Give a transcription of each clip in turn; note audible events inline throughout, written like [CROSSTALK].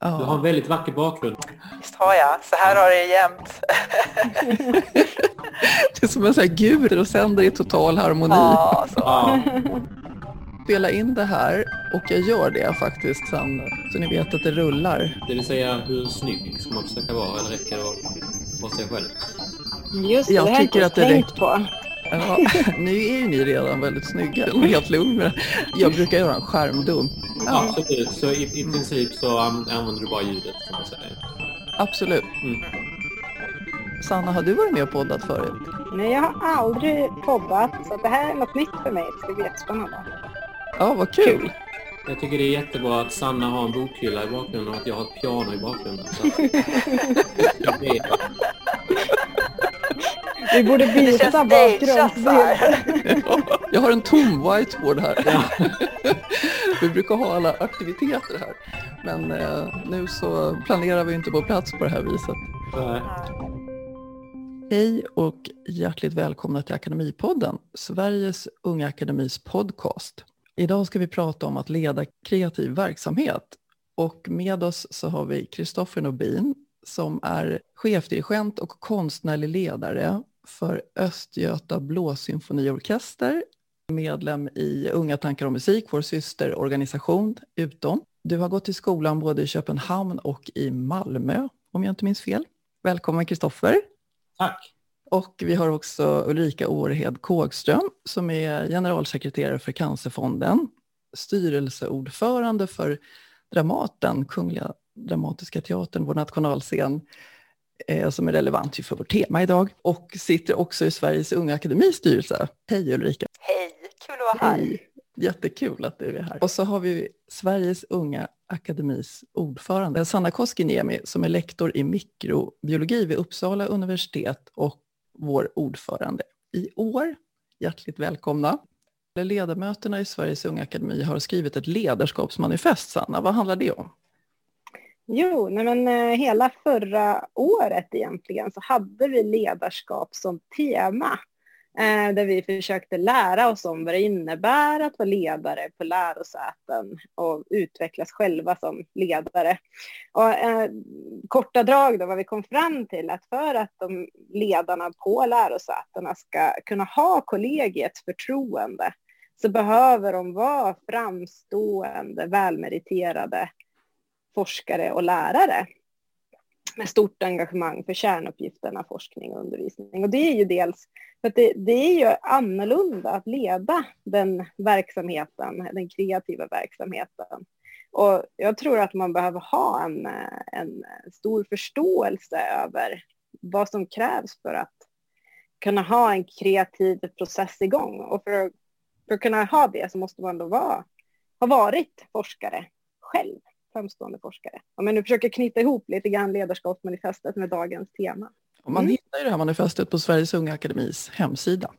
Du har en väldigt vacker bakgrund. Visst har jag. Så här har det jämt. [LAUGHS] det är som en sån här gud och sänder i total harmoni. Ja, så. Ja. Spela in det här och jag gör det faktiskt sen så ni vet att det rullar. Det vill säga, hur snygg ska man försöka vara eller räcker det att vara sig själv? Just det, Jag det har jag tycker inte att det tänkt på. Ja, nu är ju ni redan väldigt snygga. Jag är helt lugn med det. Jag brukar göra en skärmdump. Ja, Absolut, så i, i princip så an- använder du bara ljudet kan man säga. absolut. Mm. Sanna, har du varit med och poddat förut? Nej, jag har aldrig poddat, så det här är något nytt för mig. Det ska bli jättespännande. Ja, vad kul. Jag tycker det är jättebra att Sanna har en bokhylla i bakgrunden och att jag har ett piano i bakgrunden. [LAUGHS] Så. Ja, Vi borde Det byta bakgrundsbild. Jag har en tom whiteboard här. Ja. Vi brukar ha alla aktiviteter här. Men eh, nu så planerar vi inte på plats på det här viset. Nej. Hej och hjärtligt välkomna till Akademipodden, Sveriges Unga Akademis podcast. Idag ska vi prata om att leda kreativ verksamhet. Och med oss så har vi Kristoffer Nobin som är chefdirigent och konstnärlig ledare för Östgöta Blåsymfoniorkester, medlem i Unga tankar om musik, vår systerorganisation utom. Du har gått i skolan både i Köpenhamn och i Malmö, om jag inte minns fel. Välkommen Kristoffer. Tack. Och vi har också Ulrika Århed Kågström som är generalsekreterare för Cancerfonden, styrelseordförande för Dramaten, Kungliga Dramatiska Teatern, vår nationalscen, eh, som är relevant för vårt tema idag, och sitter också i Sveriges Unga Akademis styrelse. Hej Ulrika! Hej, kul att vara här. Hej! Jättekul att du är här. Och så har vi Sveriges Unga Akademis ordförande, Sanna Koskiniemi, som är lektor i mikrobiologi vid Uppsala universitet och vår ordförande i år. Hjärtligt välkomna. Ledamöterna i Sveriges Unga Akademi har skrivit ett ledarskapsmanifest, Sanna. Vad handlar det om? Jo, nej men eh, hela förra året egentligen så hade vi ledarskap som tema. Eh, där vi försökte lära oss om vad det innebär att vara ledare på lärosäten och utvecklas själva som ledare. Och, eh, korta drag då vad vi kom fram till att för att de ledarna på lärosätena ska kunna ha kollegiets förtroende så behöver de vara framstående, välmeriterade forskare och lärare med stort engagemang för kärnuppgifterna forskning och undervisning. Och det är ju dels för att det, det är ju annorlunda att leda den verksamheten, den kreativa verksamheten. Och jag tror att man behöver ha en, en stor förståelse över vad som krävs för att kunna ha en kreativ process igång. Och för att, för att kunna ha det så måste man då vara, ha varit forskare själv framstående forskare. Om jag nu försöker knyta ihop lite grann ledarskapsmanifestet med dagens tema. Och man Mm. hittar ju det här manifestet på Sveriges Unga Akademis hemsida.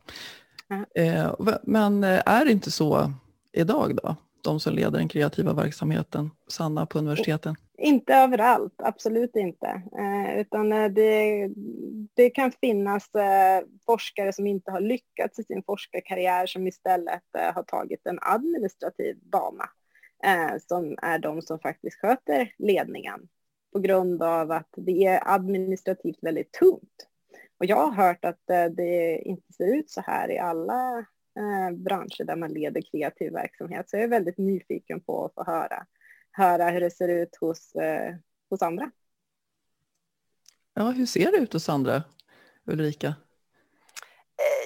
Eh, men eh, är det inte så idag då? De som leder den kreativa verksamheten, Sanna på universiteten? Inte överallt, absolut inte. Eh, utan eh, det, det kan finnas eh, forskare som inte har lyckats i sin forskarkarriär som istället eh, har tagit en administrativ bana. Eh, som är de som faktiskt sköter ledningen på grund av att det är administrativt väldigt tungt. Och jag har hört att eh, det inte ser ut så här i alla eh, branscher där man leder kreativ verksamhet. Så jag är väldigt nyfiken på att få höra, höra hur det ser ut hos, eh, hos andra. Ja, hur ser det ut hos andra, Ulrika?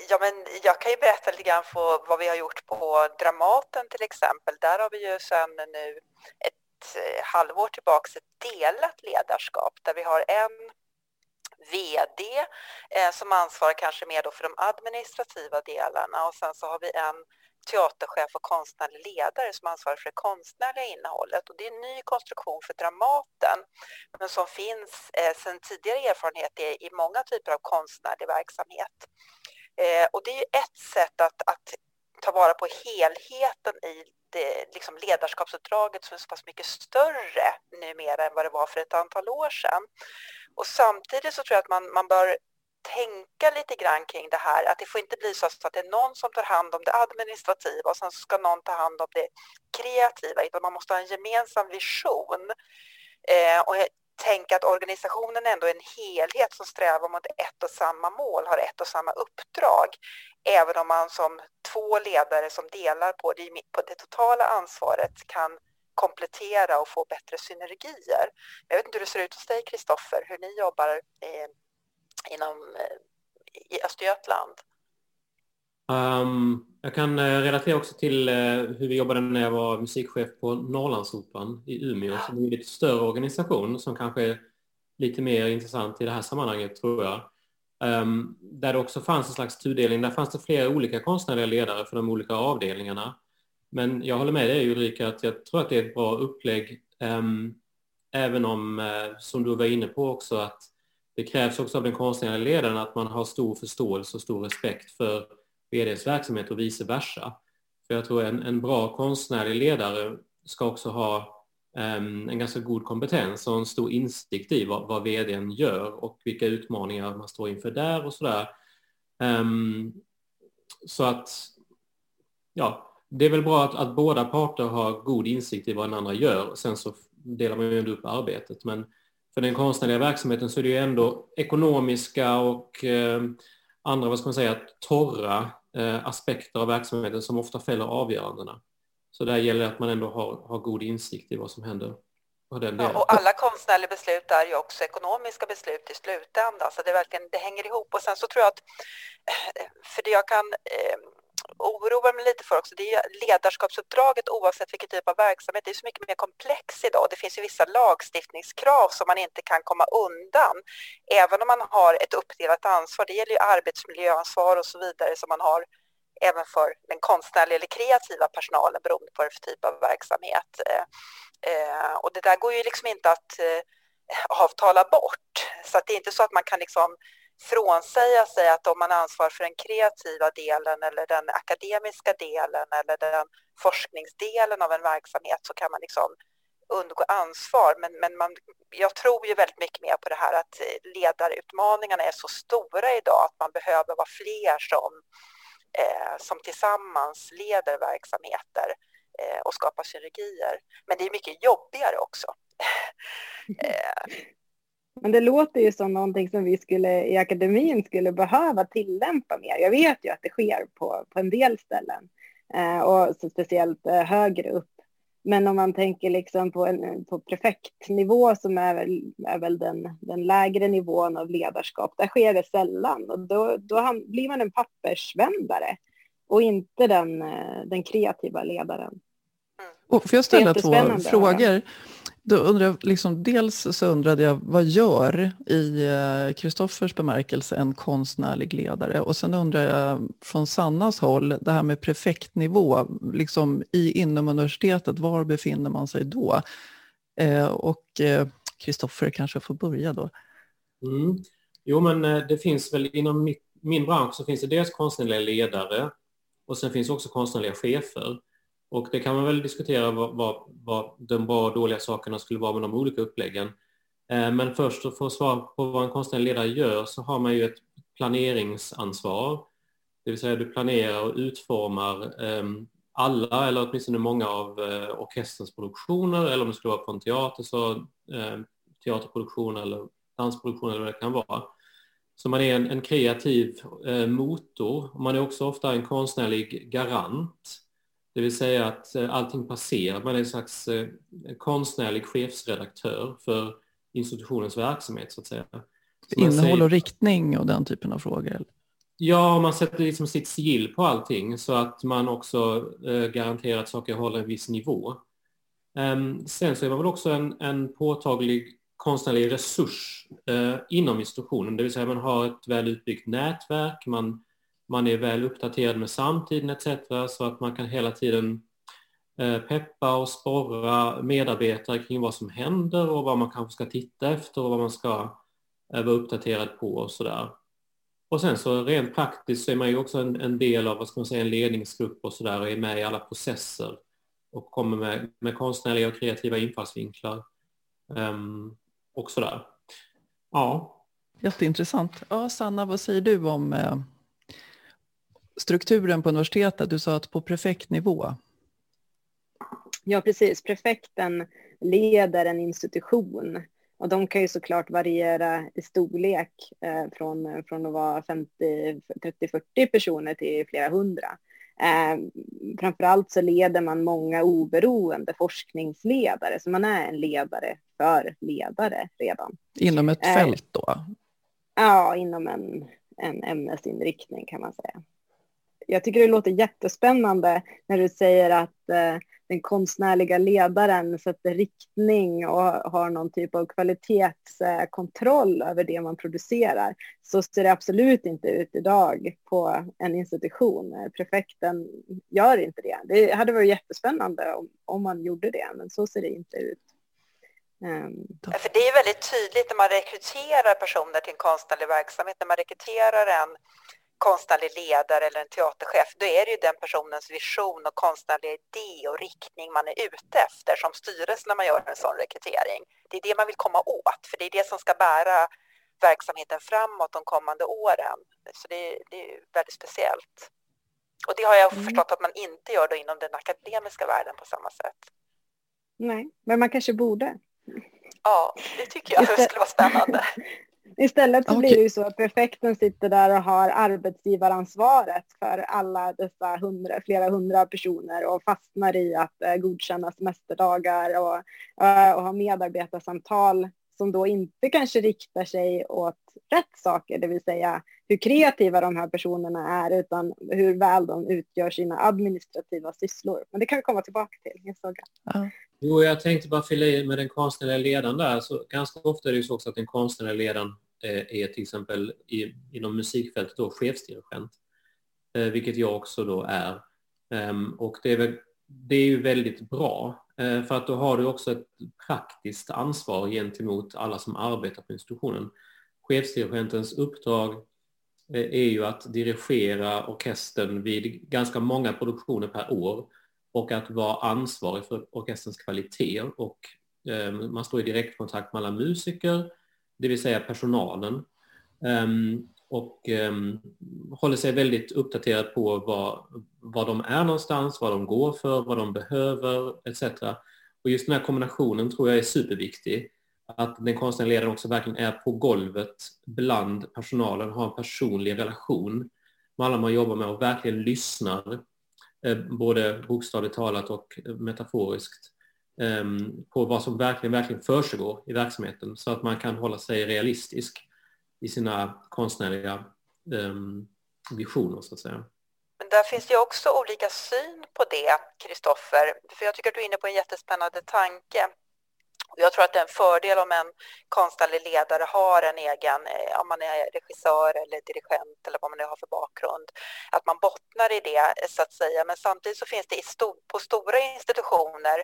Ja, men jag kan ju berätta lite grann för vad vi har gjort på Dramaten till exempel. Där har vi ju sedan nu ett eh, halvår tillbaks ett delat ledarskap där vi har en VD eh, som ansvarar kanske mer då för de administrativa delarna och sen så har vi en teaterchef och konstnärlig ledare som ansvarar för det konstnärliga innehållet. Och det är en ny konstruktion för Dramaten men som finns eh, sedan tidigare erfarenhet i, i många typer av konstnärlig verksamhet. Eh, och det är ju ett sätt att, att ta vara på helheten i det liksom ledarskapsuppdraget som är så pass mycket större numera än vad det var för ett antal år sedan. Och samtidigt så tror jag att man, man bör tänka lite grann kring det här, att det får inte bli så att det är någon som tar hand om det administrativa och sen ska någon ta hand om det kreativa, utan man måste ha en gemensam vision. Eh, och tänka att organisationen ändå är en helhet som strävar mot ett och samma mål, har ett och samma uppdrag. Även om man som två ledare som delar på det, på det totala ansvaret kan komplettera och få bättre synergier. Jag vet inte hur det ser ut hos dig, Kristoffer, hur ni jobbar eh, inom eh, i Östergötland? Um, jag kan uh, relatera också till uh, hur vi jobbade när jag var musikchef på Norrlandsoperan i Umeå, som är en lite större organisation som kanske är lite mer intressant i det här sammanhanget, tror jag. Um, där det också fanns en slags tudelning. Där fanns det flera olika konstnärliga ledare för de olika avdelningarna. Men jag håller med dig Ulrika att jag tror att det är ett bra upplägg. Um, även om, uh, som du var inne på också, att det krävs också av den konstnärliga ledaren att man har stor förståelse och stor respekt för VDs verksamhet och vice versa. För jag tror en, en bra konstnärlig ledare ska också ha um, en ganska god kompetens och en stor insikt i vad, vad VDn gör och vilka utmaningar man står inför där och sådär. Um, så att, ja, det är väl bra att, att, båda parter har god insikt i vad den andra gör. Sen så delar man ju ändå upp arbetet. Men för den konstnärliga verksamheten så är det ju ändå ekonomiska och eh, andra, vad ska man säga, torra aspekter av verksamheten som ofta fäller avgörandena. Så där gäller det att man ändå har, har god insikt i vad som händer. Ja, och alla konstnärliga beslut är ju också ekonomiska beslut i slutändan, så det, verkligen, det hänger ihop. Och sen så tror jag att, eh, för det jag kan eh, oroar mig lite för också, det är ledarskapsuppdraget oavsett vilken typ av verksamhet, det är så mycket mer komplex idag. Det finns ju vissa lagstiftningskrav som man inte kan komma undan, även om man har ett uppdelat ansvar. Det gäller ju arbetsmiljöansvar och så vidare som man har även för den konstnärliga eller kreativa personalen beroende på vad för typ av verksamhet. Eh, eh, och det där går ju liksom inte att eh, avtala bort. Så att det är inte så att man kan liksom frånsäga sig att om man ansvarar för den kreativa delen eller den akademiska delen eller den forskningsdelen av en verksamhet så kan man liksom undgå ansvar. Men, men man, jag tror ju väldigt mycket mer på det här att ledarutmaningarna är så stora idag att man behöver vara fler som, eh, som tillsammans leder verksamheter eh, och skapar synergier. Men det är mycket jobbigare också. [LAUGHS] eh, men det låter ju som någonting som vi skulle i akademin skulle behöva tillämpa mer. Jag vet ju att det sker på, på en del ställen eh, och så speciellt eh, högre upp. Men om man tänker liksom på, en, på prefektnivå som är väl, är väl den, den lägre nivån av ledarskap, där sker det sällan och då, då han, blir man en pappersvändare och inte den, eh, den kreativa ledaren. Och får jag ställa två frågor? Då undrar jag, liksom, dels så undrade jag, vad gör i eh, Kristoffers bemärkelse en konstnärlig ledare? Och sen undrar jag från Sannas håll, det här med prefektnivå, liksom i inom universitetet, var befinner man sig då? Eh, och eh, Kristoffer eh, kanske får börja då. Mm. Jo, men eh, det finns väl inom mitt, min bransch så finns det dels konstnärliga ledare och sen finns också konstnärliga chefer. Och det kan man väl diskutera vad, vad, vad de bra och dåliga sakerna skulle vara med de olika uppläggen. Eh, men först för att svara på vad en konstnärlig ledare gör så har man ju ett planeringsansvar. Det vill säga du planerar och utformar ehm, alla eller åtminstone många av eh, orkesterns produktioner eller om det skulle vara på en teater så ehm, teaterproduktion eller dansproduktion eller vad det kan vara. Så man är en, en kreativ eh, motor och Man är också ofta en konstnärlig garant det vill säga att eh, allting passerar. Man är en slags eh, konstnärlig chefsredaktör för institutionens verksamhet så att säga. Så Innehåll och riktning och den typen av frågor? Ja, man sätter liksom sitt sigill på allting så att man också eh, garanterar att saker håller en viss nivå. Um, sen så är man väl också en, en påtaglig konstnärlig resurs inom institutionen, det vill säga man har ett väl utbyggt nätverk, man man är väl uppdaterad med samtiden etc. så att man kan hela tiden eh, peppa och sporra medarbetare kring vad som händer och vad man kanske ska titta efter och vad man ska eh, vara uppdaterad på och sådär. Och sen så rent praktiskt så är man ju också en, en del av vad ska man säga, en ledningsgrupp och sådär och är med i alla processer och kommer med, med konstnärliga och kreativa infallsvinklar um, och sådär. Ja. Jätteintressant. Ja, Sanna, vad säger du om eh, strukturen på universitetet? Du sa att på prefektnivå. Ja, precis. Prefekten leder en institution. Och de kan ju såklart variera i storlek eh, från, från att vara 50, 30, 40 personer till flera hundra. Eh, framförallt så leder man många oberoende forskningsledare, så man är en ledare för ledare redan. Inom ett eh, fält då? Ja, inom en, en ämnesinriktning kan man säga. Jag tycker det låter jättespännande när du säger att eh, den konstnärliga ledaren sätter riktning och har någon typ av kvalitetskontroll över det man producerar. Så ser det absolut inte ut idag på en institution. Prefekten gör inte det. Det hade varit jättespännande om, om man gjorde det, men så ser det inte ut. Um, för det är väldigt tydligt när man rekryterar personer till en konstnärlig verksamhet, när man rekryterar en konstnärlig ledare eller en teaterchef, då är det ju den personens vision och konstnärliga idé och riktning man är ute efter som styrelse när man gör en sån rekrytering. Det är det man vill komma åt, för det är det som ska bära verksamheten framåt de kommande åren. Så det, är, det är väldigt speciellt. Och det har jag mm. förstått att man inte gör då inom den akademiska världen på samma sätt. Nej, men man kanske borde. Ja, det tycker jag det skulle vara spännande. [LAUGHS] Istället så okay. blir det ju så att prefekten sitter där och har arbetsgivaransvaret för alla dessa hundra, flera hundra personer och fastnar i att eh, godkänna semesterdagar och, eh, och ha medarbetarsamtal som då inte kanske riktar sig åt rätt saker, det vill säga hur kreativa de här personerna är, utan hur väl de utgör sina administrativa sysslor. Men det kan vi komma tillbaka till. Jag ja. Jo, jag tänkte bara fylla i med den konstnärliga ledaren där. Så ganska ofta är det ju så också att den konstnärliga ledaren eh, är till exempel i, inom musikfältet då chefsdirigent, eh, vilket jag också då är. Ehm, och det är, väl, det är ju väldigt bra, Eh, för att då har du också ett praktiskt ansvar gentemot alla som arbetar på institutionen. Chefsdirigentens uppdrag eh, är ju att dirigera orkestern vid ganska många produktioner per år och att vara ansvarig för orkesterns kvalitet och ehm, man står i direktkontakt med alla musiker, det vill säga personalen ehm, och ehm, håller sig väldigt uppdaterad på var, vad de är någonstans, vad de går för, vad de behöver etc. Och just den här kombinationen tror jag är superviktig. Att den konstnärliga ledaren också verkligen är på golvet bland personalen, har en personlig relation med alla man jobbar med och verkligen lyssnar Eh, både bokstavligt talat och metaforiskt ehm, på vad som verkligen, verkligen försiggår i verksamheten så att man kan hålla sig realistisk i sina konstnärliga ehm, visioner så att säga. Men där finns ju också olika syn på det, Kristoffer. För jag tycker att du är inne på en jättespännande tanke. Jag tror att det är en fördel om en konstnärlig ledare har en egen, eh, om man är regissör eller dirigent eller vad man nu har för bakgrund, att man bottnar i det så att säga. Men samtidigt så finns det sto på stora institutioner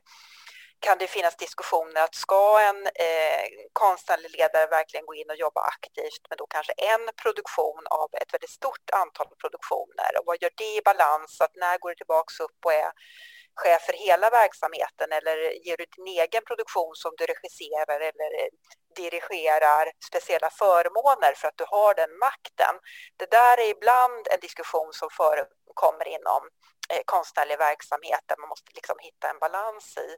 kan det finnas diskussioner att ska en eh, konstnärlig ledare verkligen gå in och jobba aktivt med då kanske en produktion av ett väldigt stort antal produktioner och vad gör det i balans? Att när går det tillbaks upp och är chef för hela verksamheten eller ger du din egen produktion som du regisserar eller eh, dirigerar speciella förmåner för att du har den makten. Det där är ibland en diskussion som förekommer inom eh, konstnärlig verksamhet där man måste liksom hitta en balans i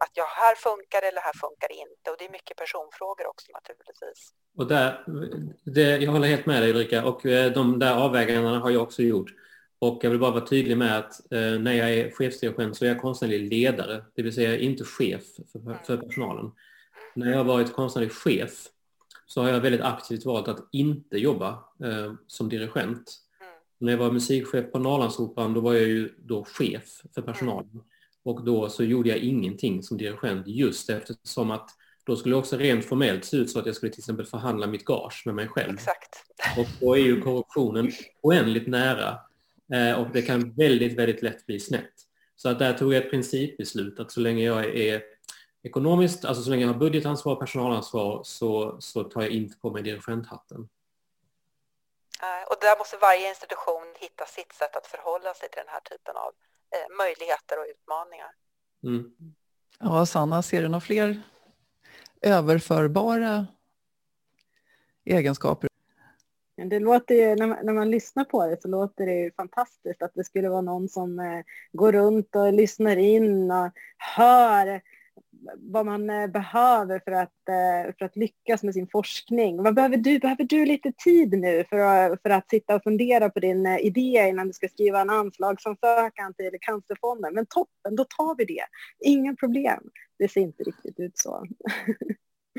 att ja, här funkar det eller här funkar det inte och det är mycket personfrågor också naturligtvis. Och där, det, jag håller helt med dig Ulrika och eh, de där avvägningarna har jag också gjort. Och jag vill bara vara tydlig med att eh, när jag är chefsdirigent så är jag konstnärlig ledare, det vill säga inte chef för, för personalen. När jag har varit konstnärlig chef så har jag väldigt aktivt valt att inte jobba eh, som dirigent. När jag var musikchef på Norrlandsoperan då var jag ju då chef för personalen. Och då så gjorde jag ingenting som dirigent just eftersom att då skulle det också rent formellt se ut så att jag skulle till exempel förhandla mitt gage med mig själv. Exakt. Och då är ju korruptionen oändligt nära Eh, och det kan väldigt, väldigt lätt bli snett. Så att där tog jag ett principbeslut att så länge jag är ekonomiskt, alltså så länge jag har budgetansvar och personalansvar så, så tar jag inte på mig dirigenthatten. Och där måste varje institution hitta sitt sätt att förhålla sig till den här typen av eh, möjligheter och utmaningar. Mm. Ja, Sanna, ser du några fler överförbara egenskaper det låter ju, när man, när man lyssnar på det så låter det ju fantastiskt att det skulle vara någon som eh, går runt och lyssnar in och hör vad man eh, behöver för att, eh, för att lyckas med sin forskning. Vad behöver du? Behöver du lite tid nu för att, för att sitta och fundera på din idé innan du ska skriva en anslagsansökan till Cancerfonden? Men toppen, då tar vi det. Inga problem. Det ser inte riktigt ut så.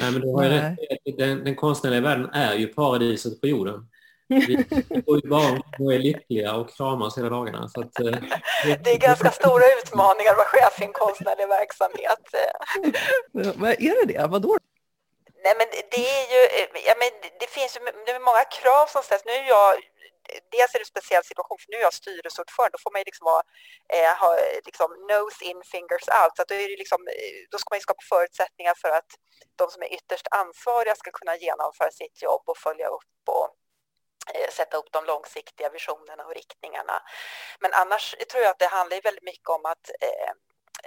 Nej, men du har rätt. Den, den konstnärliga världen är ju paradiset på jorden. Vi får ju bara och är lyckliga och kramas hela dagarna. Så att, eh, [LAUGHS] det är ganska stora utmaningar att vara chef i en konstnärlig verksamhet. [LAUGHS] Vad är det det? Vadå? Nej, men det är ju, ja, men det finns ju det är många krav som ställs. Nu är jag, dels är det en speciell situation, för nu är jag styrelseordförande. Då får man ju liksom ha, eh, ha liksom nose in, fingers out. Så då, är det liksom, då ska man ju skapa förutsättningar för att de som är ytterst ansvariga ska kunna genomföra sitt jobb och följa upp och Eh, Eh, sätta upp de långsiktiga visionerna och riktningarna. Men annars tror jag att det handlar väldigt mycket om att eh,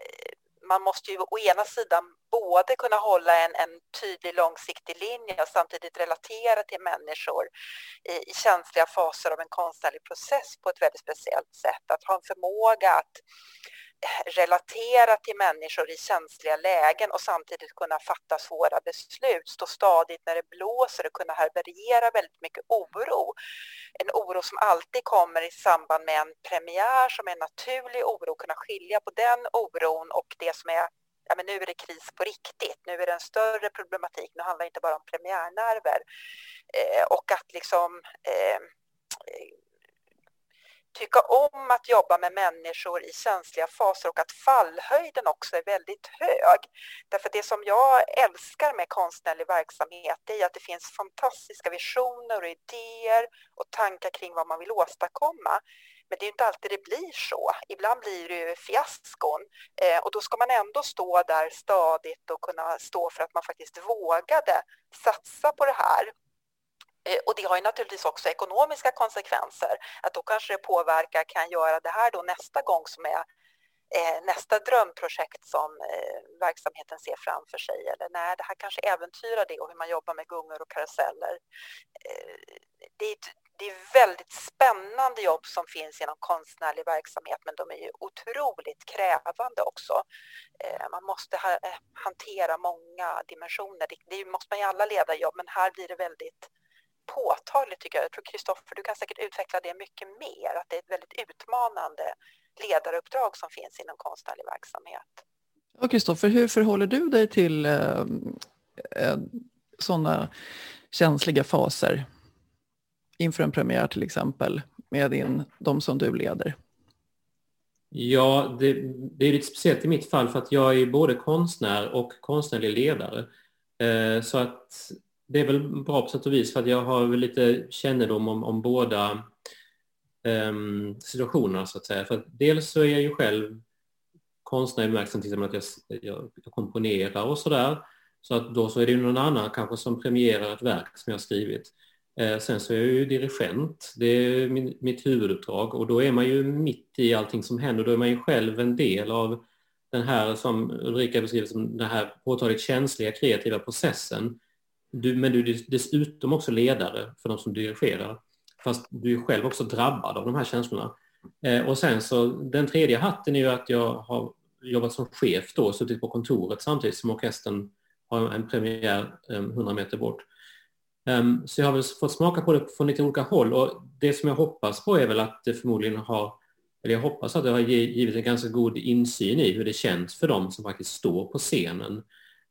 eh, man måste ju å ena sidan både kunna hålla en, en tydlig långsiktig linje och samtidigt relatera till människor i, i känsliga faser av en konstnärlig process på ett väldigt speciellt sätt. Att ha en förmåga att relatera till människor i känsliga lägen och samtidigt kunna fatta svåra beslut, stå stadigt när det blåser och kunna härbärgera väldigt mycket oro. En oro som alltid kommer i samband med en premiär som är en naturlig oro, kunna skilja på den oron och det som är ja, men nu är det kris på riktigt, nu är det en större problematik, nu handlar det inte bara om premiärnerver. Eh, och att liksom eh, tycka om att jobba med människor i känsliga faser och att fallhöjden också är väldigt hög. Därför det som jag älskar med konstnärlig verksamhet är att det finns fantastiska visioner och idéer och tankar kring vad man vill åstadkomma. Men det är inte alltid det blir så. Ibland blir det ju fiaskon eh, och då ska man ändå stå där stadigt och kunna stå för att man faktiskt vågade satsa på det här Eh, och det har ju naturligtvis också ekonomiska konsekvenser. Att då kanske det påverkar, kan jag göra det här då nästa gång som är eh, nästa drömprojekt som eh, verksamheten ser framför sig. Eller nej, det här kanske äventyrar det och hur man jobbar med gungor och karuseller. Det, är, det är väldigt spännande jobb som finns inom konstnärlig verksamhet men de är ju otroligt krävande också. Man måste hantera många dimensioner. Det måste man i alla ledarjobb men här blir det väldigt påtagligt tycker jag. Jag tror Kristoffer, du kan säkert utveckla det mycket mer, att det är ett väldigt utmanande ledaruppdrag som finns inom konstnärlig verksamhet. Ja, Kristoffer, hur förhåller du dig till eh, eh, sådana känsliga faser inför en premiär till exempel med din, de som du leder? Ja, det, det, är lite speciellt i mitt fall för att jag är både konstnär och konstnärlig ledare. Eh, så att det är väl bra på sätt och vis för att jag har lite kännedom om, om båda um, situationerna så att säga. För att dels så är jag ju själv konstnär i bemärkelsen till exempel att jag, jag, jag komponerar och sådär. Så att då så är det ju någon annan kanske som premierar ett verk som jag har skrivit. Eh, sen så är jag ju dirigent, det är min, mitt huvuduppdrag och då är man ju mitt i allting som händer. Då är man ju själv en del av den här som Ulrika beskriver som den här påtagligt känsliga kreativa processen du, men du är dessutom också ledare för de som dirigerar. Fast du är själv också drabbad av de här känslorna. Eh, och sen så den tredje hatten är ju att jag har jobbat som chef då, suttit på kontoret samtidigt som orkestern har en premiär eh, 100 meter bort. Um, så jag har väl fått smaka på det från lite olika håll och det som jag hoppas på är väl att det förmodligen har, eller jag hoppas att det har givit en ganska god insyn i hur det känns för dem som faktiskt står på scenen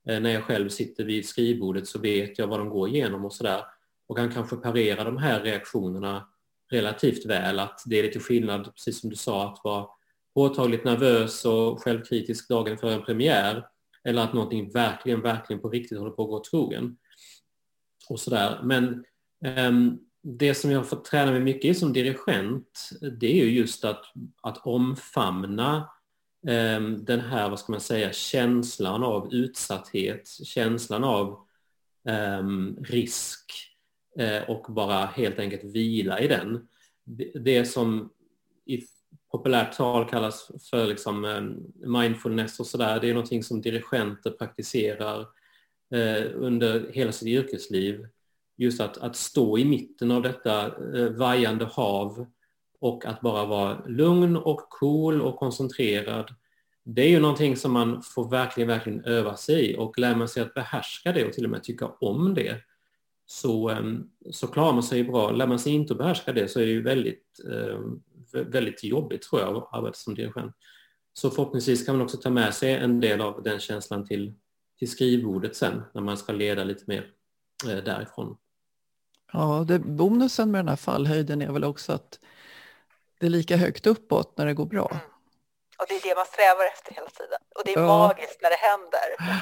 Eh, när jag själv sitter vid skrivbordet så vet jag vad de går igenom och sådär. Och kan kanske parera de här reaktionerna relativt väl. Att det är lite skillnad, precis som du sa, att vara påtagligt nervös och självkritisk dagen före en premiär. Eller att någonting verkligen, verkligen på riktigt håller på att gå trogen. Och sådär. Men um, det som jag har fått träna mig mycket i som dirigent, det är ju just att, att omfamna Ehm, den här, vad ska man säga, känslan av utsatthet, känslan av ehm, risk eh, och bara helt enkelt vila i den. Det, som i populärt tal kallas för liksom, ehm, mindfulness och sådär, det är någonting som dirigenter praktiserar eh, under hela sitt yrkesliv. Just att, att stå i mitten av detta eh, vajande hav och att bara vara lugn och cool och koncentrerad det är ju någonting som man får verkligen, verkligen öva sig i och lär man sig att behärska det och till och med tycka om det så, ehm, så klarar man sig bra. Lär man sig inte att behärska det så är det ju väldigt, ehm, väldigt jobbigt tror jag att arbeta som dirigent. Så förhoppningsvis kan man också ta med sig en del av den känslan till, till skrivbordet sen när man ska leda lite mer eh, därifrån. Ja, det, bonusen med den här fallhöjden är väl också att det är lika högt uppåt när det går bra. Mm. Och det är det man strävar efter hela tiden. Och det är ja. magiskt när det händer.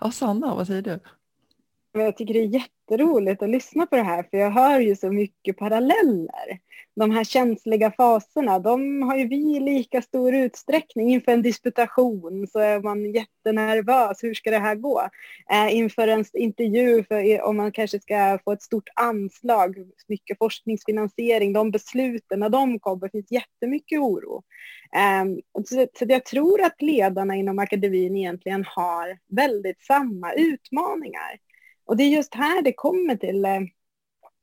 Ja, Sanna, vad säger du? Jag tycker det är jätteroligt att lyssna på det här för jag hör ju så mycket paralleller. De här känsliga faserna, de har ju vi i lika stor utsträckning. Inför en disputation så är man jättenervös. Hur ska det här gå? Eh, inför en intervju, för, om man kanske ska få ett stort anslag, mycket forskningsfinansiering, de besluten, när de kommer, finns jättemycket oro. Eh, så, så jag tror att ledarna inom akademin egentligen har väldigt samma utmaningar. Och det är just här det kommer till eh,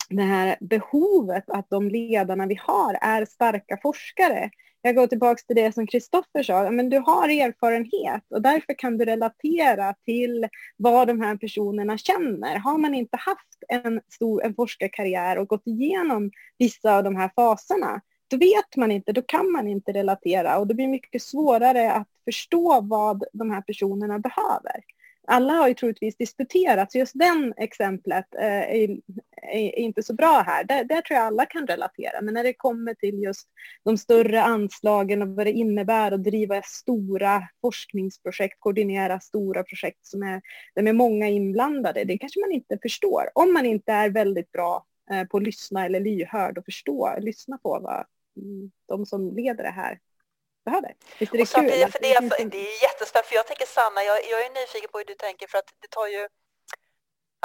det här behovet att de ledarna vi har är starka forskare. Jag går tillbaka till det som Kristoffer sa, men du har erfarenhet och därför kan du relatera till vad de här personerna känner. Har man inte haft en, stor, en forskarkarriär och gått igenom vissa av de här faserna, då vet man inte, då kan man inte relatera och det blir mycket svårare att förstå vad de här personerna behöver alla har ju troligtvis disputerat, så just den exemplet eh, är, inte så bra här. Där, där, tror jag alla kan relatera. Men när det kommer till just de större anslagen och vad det innebär att driva stora forskningsprojekt, koordinera stora projekt som är, där är många inblandade, det kanske man inte förstår. Om man inte är väldigt bra eh, på att lyssna eller lyhörd och förstå, lyssna på vad mm, de som leder det här behöver. Visst är det och kul? För det, är, det är jättespännande, för jag tänker Sanna, jag, jag är nyfiken på hur du tänker för att det tar ju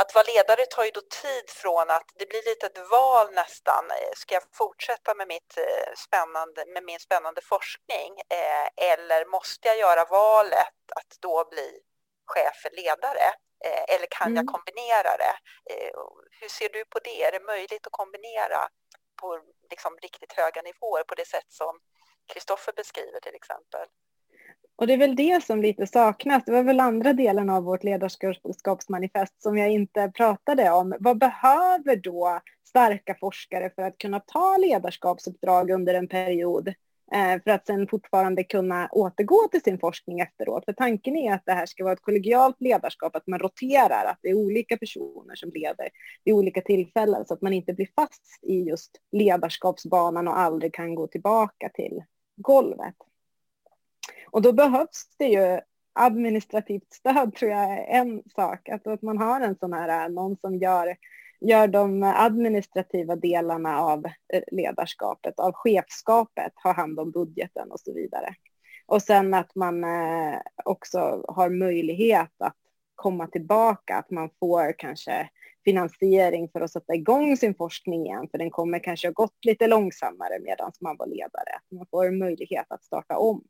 att vara ledare tar ju då tid från att det blir lite ett val nästan. Ska jag fortsätta med, mitt eh, spännande, med min spännande forskning eh, eller måste jag göra valet att då bli chef för ledare? Eh, eller kan mm. jag kombinera det? Hur ser du på det? Är det möjligt att kombinera på liksom riktigt höga nivåer på det sätt som Kristoffer beskriver till exempel. Och det är väl det som lite saknas. Det var väl andra delen av vårt ledarskapsmanifest som jag inte pratade om. Vad behöver då starka forskare för att kunna ta ledarskapsuppdrag under en period? Eh, för att sen fortfarande kunna återgå till sin forskning efteråt. För tanken är att det här ska vara ett kollegialt ledarskap, att man roterar, att det är olika personer som leder vid olika tillfällen så att man inte blir fast i just ledarskapsbanan och aldrig kan gå tillbaka till golvet. Och då behövs det ju administrativt stöd tror jag är en sak. Att, man har en sån här, äh, någon som gör, gör de administrativa delarna av eh, ledarskapet, av chefskapet, har hand om budgeten och så vidare. Och sen att man eh, också har möjlighet att komma tillbaka, att man får kanske finansiering för att sätta igång sin forskning igen, för den kommer kanske ha gått lite långsammare medan man var ledare. Man får en möjlighet att starta om.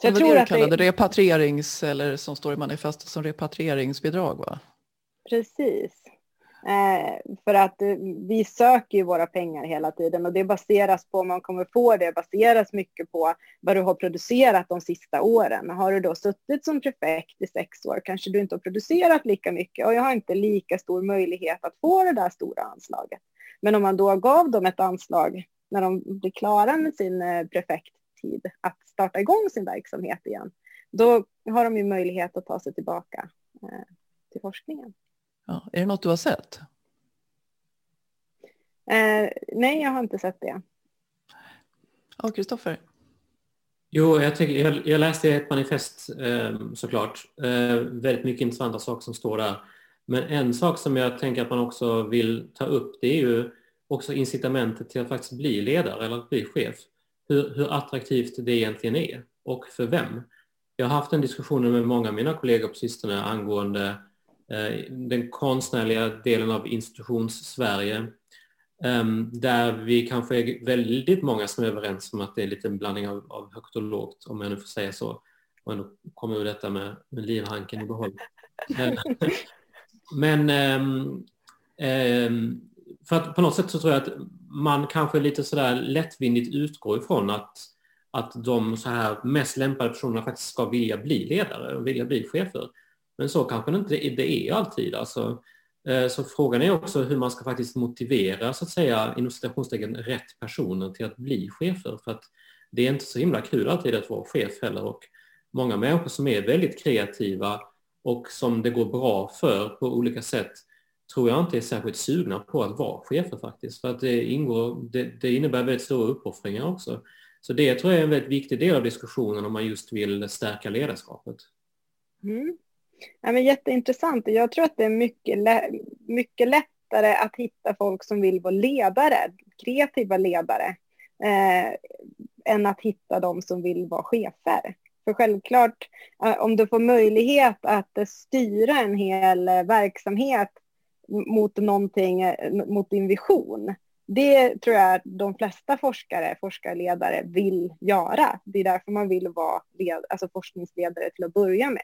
Så jag tror det du kallade det... repatrierings, eller som står i manifestet som repatrieringsbidrag va? Precis. Eh, för att eh, vi söker ju våra pengar hela tiden och det baseras på om man kommer få det baseras mycket på vad du har producerat de sista åren. Har du då suttit som prefekt i sex år kanske du inte har producerat lika mycket och jag har inte lika stor möjlighet att få det där stora anslaget. Men om man då gav dem ett anslag när de blir klara med sin eh, prefekttid att starta igång sin verksamhet igen, då har de ju möjlighet att ta sig tillbaka eh, till forskningen. Ja, är det något du har sett? Eh, nej, jag har inte sett det. Ja, Kristoffer? Jo, jag, tycker, jag, jag, läste ett manifest eh, såklart. Eh, väldigt mycket intressanta saker som står där. Men en sak som jag tänker att man också vill ta upp det är ju också incitamentet till att faktiskt bli ledare eller att bli chef. Hur, hur attraktivt det egentligen är och för vem. Jag har haft en diskussion med många av mina kollegor på sistone angående Eh, Eh, den konstnärliga delen av institutions-Sverige ehm, där vi kanske är väldigt många som är överens om att det är en liten blandning av, av högt och lågt, om jag nu får säga så. Och ändå kommer ur detta med, med livhanken i behåll. Eh, [LAUGHS] men ehm, ehm, för att på något sätt så tror jag att man kanske lite sådär lättvindigt utgår ifrån att, att de så här mest lämpade personerna faktiskt ska vilja bli ledare och vilja bli chefer. Men så kanske det inte det är alltid. Alltså, eh, så frågan är också hur man ska faktiskt motivera, så att säga, inom citationstecken, rätt personer till att bli chefer. För att det är inte så himla kul alltid att vara chef heller. Och många människor som är väldigt kreativa och som det går bra för på olika sätt tror jag inte är särskilt sugna på att vara chefer faktiskt. För att det, ingår, det, det innebär väldigt stora uppoffringar också. Så det tror jag är en väldigt viktig del av diskussionen om man just vill stärka ledarskapet. Mm. Ja, men jätteintressant. Jag tror att det är mycket, mycket lättare att hitta folk som vill vara ledare, kreativa ledare, eh, än att hitta de som vill vara chefer. För självklart, eh, om du får möjlighet att styra en hel eh, verksamhet mot någonting, eh, mot din vision, det tror jag de flesta forskare, forskarledare vill göra. Det är därför man vill vara led, alltså forskningsledare till att börja med.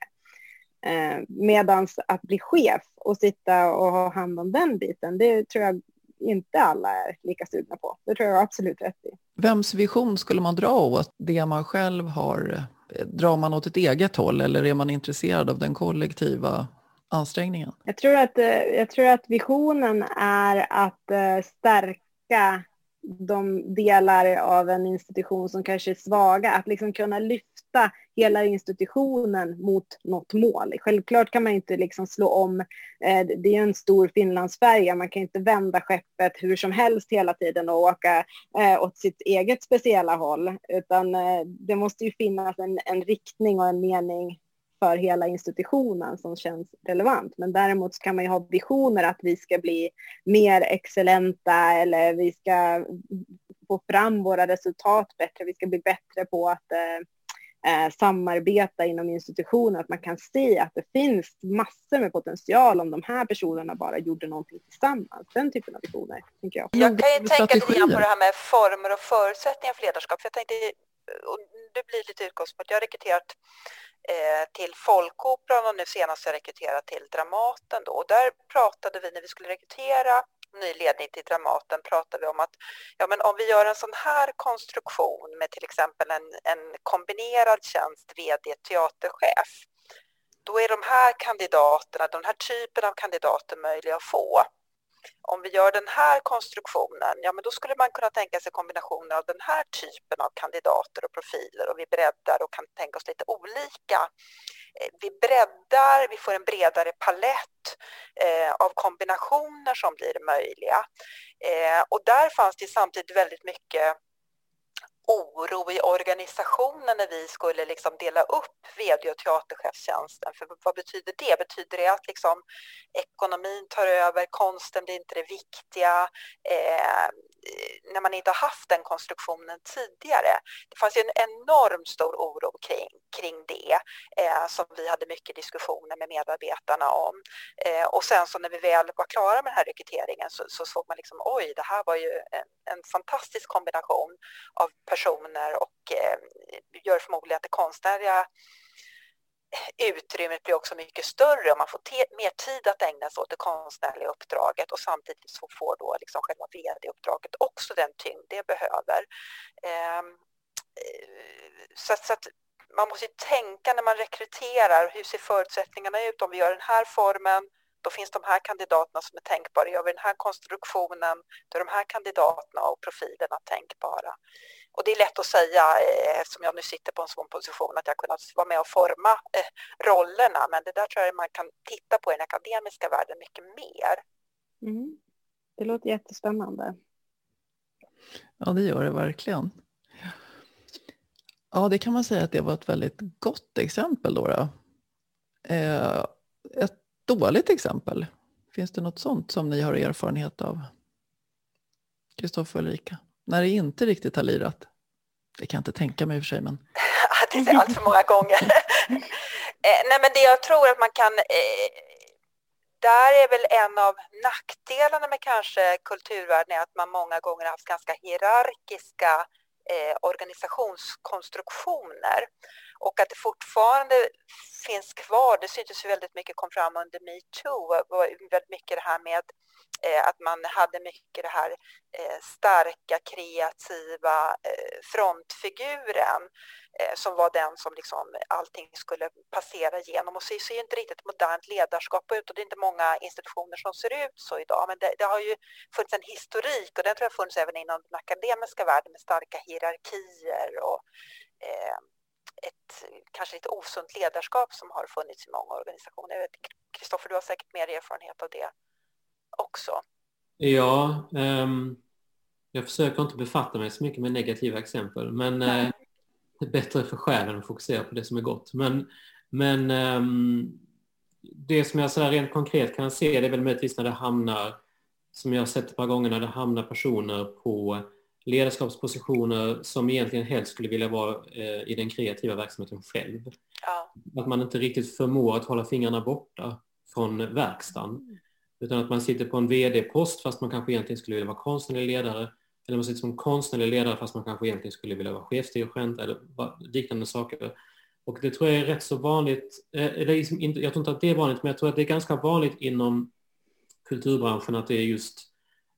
Eh, Medan att bli chef och sitta och ha hand om den biten, det tror jag inte alla är lika sugna på. Det tror jag absolut rätt i. Vems vision skulle man dra åt? Det man själv har, eh, drar man åt ett eget håll eller är man intresserad av den kollektiva ansträngningen? Jag tror att, eh, jag tror att visionen är att stärka de delar av en institution som kanske är svaga, att liksom kunna lyfta hela institutionen mot något mål. Självklart kan man inte liksom slå om, eh, det är en stor Finlandsfärja, man kan inte vända skeppet hur som helst hela tiden och åka eh, åt sitt eget speciella håll, utan eh, det måste ju finnas en, en riktning och en mening för hela institutionen som känns relevant. Men däremot kan man ju ha visioner att vi ska bli mer excellenta eller vi ska få fram våra resultat bättre. Vi ska bli bättre på att eh, eh, samarbeta inom institutionen. Att man kan se att det finns massor med potential om de här personerna bara gjorde någonting tillsammans. Den typen av visioner, tänker jag. Jag kan ju tänka lite grann på det här med former och förutsättningar för ledarskap. För jag tänkte, och det blir lite utgångspunkt. Jag har rekryterat eh, till Folkoperan och nu senast har jag rekryterat till Dramaten. Då. Och där pratade vi, när vi skulle rekrytera ny ledning till Dramaten, pratar vi om att ja, men om vi gör en sån här konstruktion med till exempel en, en kombinerad tjänst VD teaterchef, då är de här kandidaterna, den här typen av kandidater möjliga att få om vi gör den här konstruktionen, ja men då skulle man kunna tänka sig kombinationer av den här typen av kandidater och profiler och vi breddar och kan tänka oss lite olika. Eh, vi breddar, vi får en bredare palett eh, av kombinationer som blir möjliga. Eh, och där fanns det samtidigt väldigt mycket oro i organisationen när vi skulle liksom dela upp vd och teaterchefstjänsten. För vad betyder det? Betyder det att liksom ekonomin tar över, konsten blir inte det viktiga? Eh, när man inte har haft den konstruktionen tidigare. Det fanns ju en enormt stor oro kring, kring det eh, som vi hade mycket diskussioner med medarbetarna om. Eh, och sen så när vi väl var klara med den här rekryteringen så, så såg man liksom oj, det här var ju en, en fantastisk kombination av personer och eh, gör förmodligen att det konstnärliga utrymmet blir också mycket större och man får mer tid att ägna sig åt det konstnärliga uppdraget och samtidigt så får då liksom själva vd-uppdraget också den tyngd det behöver. Ehm, eh, så, så att man måste tänka när man rekryterar, hur ser förutsättningarna ut? Om vi gör den här formen, då finns de här kandidaterna som är tänkbara. Gör vi den här konstruktionen, då är de här kandidaterna och profilerna tänkbara. Och det är lätt att säga, eh, eftersom jag nu sitter på en sån position, att jag kunnat vara med och forma eh, rollerna. Men det där tror jag man kan titta på i den akademiska världen mycket mer. Mm. Det låter jättespännande. Ja, det gör det verkligen. Ja, det kan man säga att det var ett väldigt gott exempel då. då. Eh, ett dåligt exempel, finns det något sånt som ni har erfarenhet av? Kristoffer och Ulrika? När det inte riktigt har lirat? Det kan jag inte tänka mig i och för sig, men... [LAUGHS] är allt för många gånger. [LAUGHS] eh, nej, men det jag tror att man kan... Eh, där är väl en av nackdelarna med kanske kulturvärlden är att man många gånger har haft ganska hierarkiska eh, organisationskonstruktioner och att det fortfarande finns kvar. Det syntes ju väldigt mycket, kom fram under metoo, väldigt mycket det här med eh, att man hade mycket det här eh, starka, kreativa eh, frontfiguren eh, som var den som liksom allting skulle passera igenom. Och så ser ju inte riktigt modernt ledarskap ut och det är inte många institutioner som ser ut så idag. Men det, det har ju funnits en historik och den tror jag funnits även inom den akademiska världen med starka hierarkier och eh, ett kanske lite osunt ledarskap som har funnits i många organisationer. Kristoffer, du har säkert mer erfarenhet av det också. Ja, um, jag försöker inte befatta mig så mycket med negativa exempel, men uh, det är bättre för själen att fokusera på det som är gott. Men, men um, det som jag så rent konkret kan se det är väl möjligtvis när det hamnar, som jag har sett ett par gånger, när det hamnar personer på ledarskapspositioner som egentligen helst skulle vilja vara eh, i den kreativa verksamheten själv. Ja. Att man inte riktigt förmår att hålla fingrarna borta från verkstaden. Utan att man sitter på en VD-post fast man kanske egentligen skulle vilja vara konstnärlig ledare. Eller man sitter som konstnärlig ledare fast man kanske egentligen skulle vilja vara chefsdirigent eller liknande saker. Och det tror jag är rätt så vanligt, eh, eller liksom jag tror inte att det är vanligt, men jag tror att det är ganska vanligt inom kulturbranschen att det är just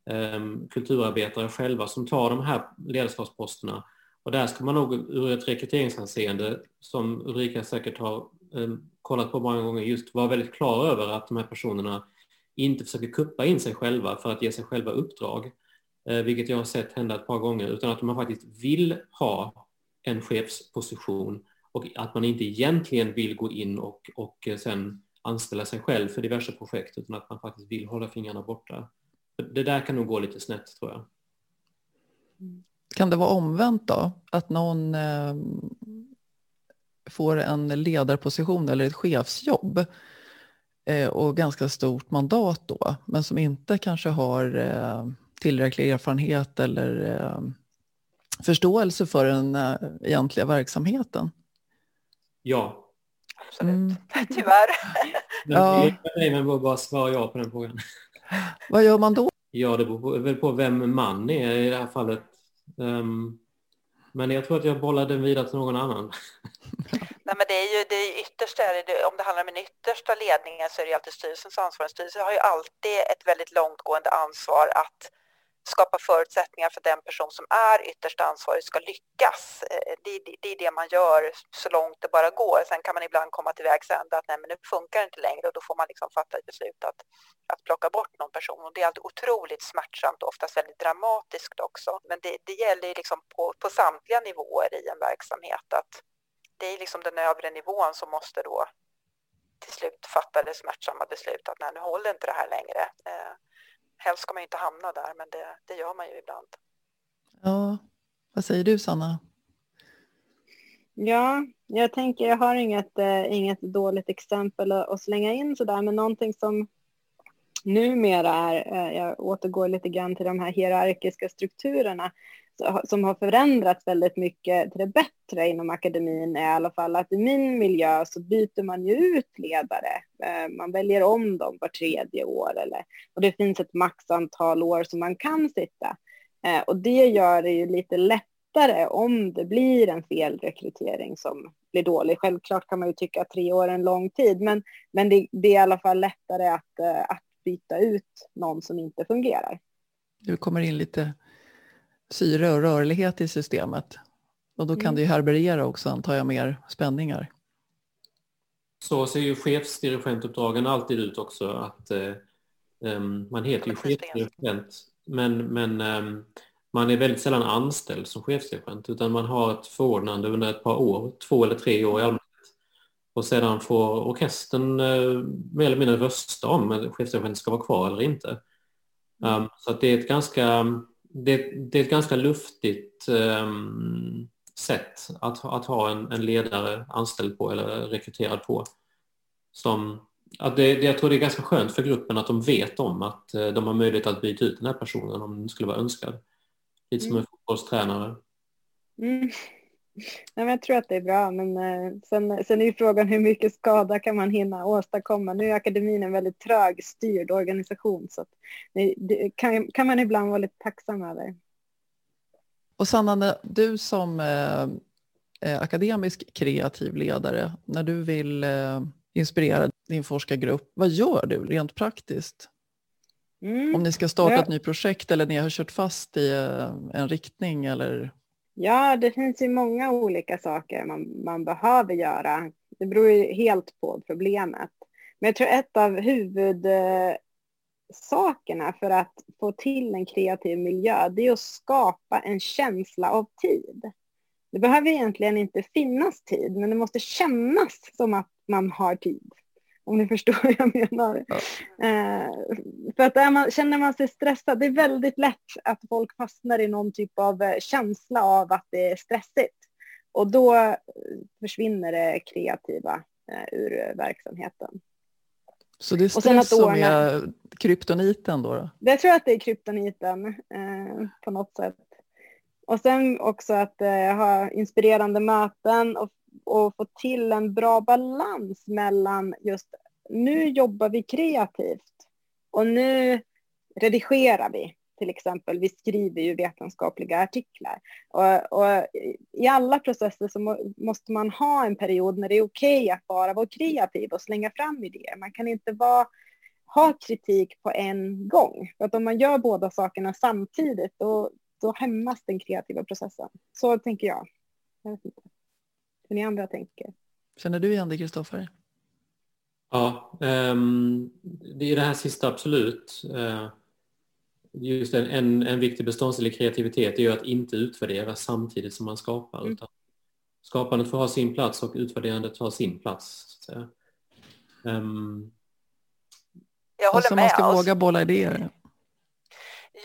Ehm, kulturarbetare själva som tar de här ledarskapsposterna. Och där ska man nog ur ett rekryteringshänseende, som Ulrika säkert har ehm, kollat på många gånger, just vara väldigt klar över att de här personerna inte försöker kuppa in sig själva för att ge sig själva uppdrag, eh, vilket jag har sett hända ett par gånger, utan att man faktiskt vill ha en chefsposition och att man inte egentligen vill gå in och, och sen anställa sig själv för diverse projekt, utan att man faktiskt vill hålla fingrarna borta. Det där kan nog gå lite snett tror jag. Kan det vara omvänt då? Att någon eh, får en ledarposition eller ett chefsjobb eh, och ganska stort mandat då, men som inte kanske har eh, tillräcklig erfarenhet eller eh, förståelse för den eh, egentliga verksamheten? Ja. Absolut, mm. [LAUGHS] tyvärr. ja. Nej, men bara svara ja på den frågan. Vad gör man då? Ja, det beror väl på vem man är i det här fallet. Um, men jag tror att jag bollar den vidare till någon annan. [LAUGHS] Nej, men det är ju det är ytterst, om det handlar om den yttersta ledningen så är det alltid styrelsens ansvar. En styrelse har ju alltid ett väldigt långtgående ansvar att skapa förutsättningar för den person som är ytterst ansvarig ska lyckas. Eh, det, det, det, är det man gör så långt det bara går. Sen kan man ibland komma till vägs ände att nej, men nu funkar det inte längre och då får man liksom fatta ett beslut att, att plocka bort någon person. Och det är alltid otroligt smärtsamt och oftast väldigt dramatiskt också. Men det, det gäller liksom på, på samtliga nivåer i en verksamhet att det är liksom den övre nivån som måste då till slut fatta det smärtsamma beslutet att nej, nu håller inte det här längre. Eh, Eh, helst ska man inte hamna där, men det, det gör man ju ibland. Ja, vad säger du Sanna? Ja, jag tänker, jag har inget, äh, inget dåligt exempel att, att slänga in sådär, men någonting som numera är, äh, jag återgår lite grann till de här hierarkiska strukturerna, som har förändrats väldigt mycket till det bättre inom akademin är i alla fall att i min miljö så byter man ju ut ledare. Eh, man väljer om dem var tredje år eller, och det finns ett maxantal år som man kan sitta. Eh, och det gör det ju lite lättare om det blir en felrekrytering som blir dålig. Självklart kan man ju tycka att tre år är en lång tid, men, men det, det är i alla fall lättare att, eh, att byta ut någon som inte fungerar. Du kommer in lite syre och rörlighet i systemet. Och då kan mm. det ju härbärgera också, antar jag, mer spänningar. Så ser ju chefsdirigentuppdragen alltid ut också, att eh, um, man heter ju chefsdirigent, men, men um, man är väldigt sällan anställd som chefsdirigent, utan man har ett förordnande under ett par år, två eller tre år i allmänhet. Och sedan får orkestern uh, mer eller mindre rösta om chefsdirigenten ska vara kvar eller inte. Um, så att det är ett ganska det, det, är ett ganska luftigt um, sätt att, att ha en, en, ledare anställd på eller rekryterad på. Som, att det, jag tror det är ganska skönt för gruppen att de vet om att uh, de har möjlighet att byta ut den här personen om den skulle vara önskad. Lite som en fotbollstränare. Mm. Nej, men jag tror att det är bra, men eh, sen, sen är ju frågan hur mycket skada kan man hinna åstadkomma. Nu är akademin en väldigt trögstyrd organisation så det, det kan, kan man ibland vara lite tacksam över. Och Sanna, du som eh, eh, akademisk kreativ ledare, när du vill eh, inspirera din forskargrupp, vad gör du rent praktiskt? Mm. Om ni ska starta ja. ett nytt projekt eller ni har kört fast i eh, en riktning eller? Ja, det finns ju många olika saker man, man behöver göra. Det beror ju helt på problemet. Men jag tror ett av huvudsakerna för att få till en kreativ miljö, det är att skapa en känsla av tid. Det behöver egentligen inte finnas tid, men det måste kännas som att man har tid. Om ni förstår vad jag menar. Ja. Eh, för att man, känner man sig stressad, det är väldigt lätt att folk fastnar i någon typ av eh, känsla av att det är stressigt. Och då försvinner det kreativa eh, ur verksamheten. Så det är stress som ordna... är kryptoniten då, då? Jag tror att det är kryptoniten eh, på något sätt. Och sen också att eh, ha inspirerande möten och, och få till en bra balans mellan just nu jobbar vi kreativt och nu redigerar vi till exempel. Vi skriver ju vetenskapliga artiklar. Och, och, I alla processer så måste man ha en period när det är okej okay att bara vara kreativ och slänga fram idéer. Man kan inte vara, ha kritik på en gång. För att om man gör båda sakerna samtidigt då, då hämmas den kreativa processen. Så tänker jag. Jag vet inte ni andra tänker. Känner du igen det, Kristoffer? Ja, um, det är det här sista absolut. Uh, just en, en, en viktig beståndsdel i kreativitet är ju att inte utvärdera samtidigt som man skapar. Mm. Utan skapandet får ha sin plats och utvärderandet har sin plats. Um, jag håller alltså, med. Man ska oss. våga bolla idéer.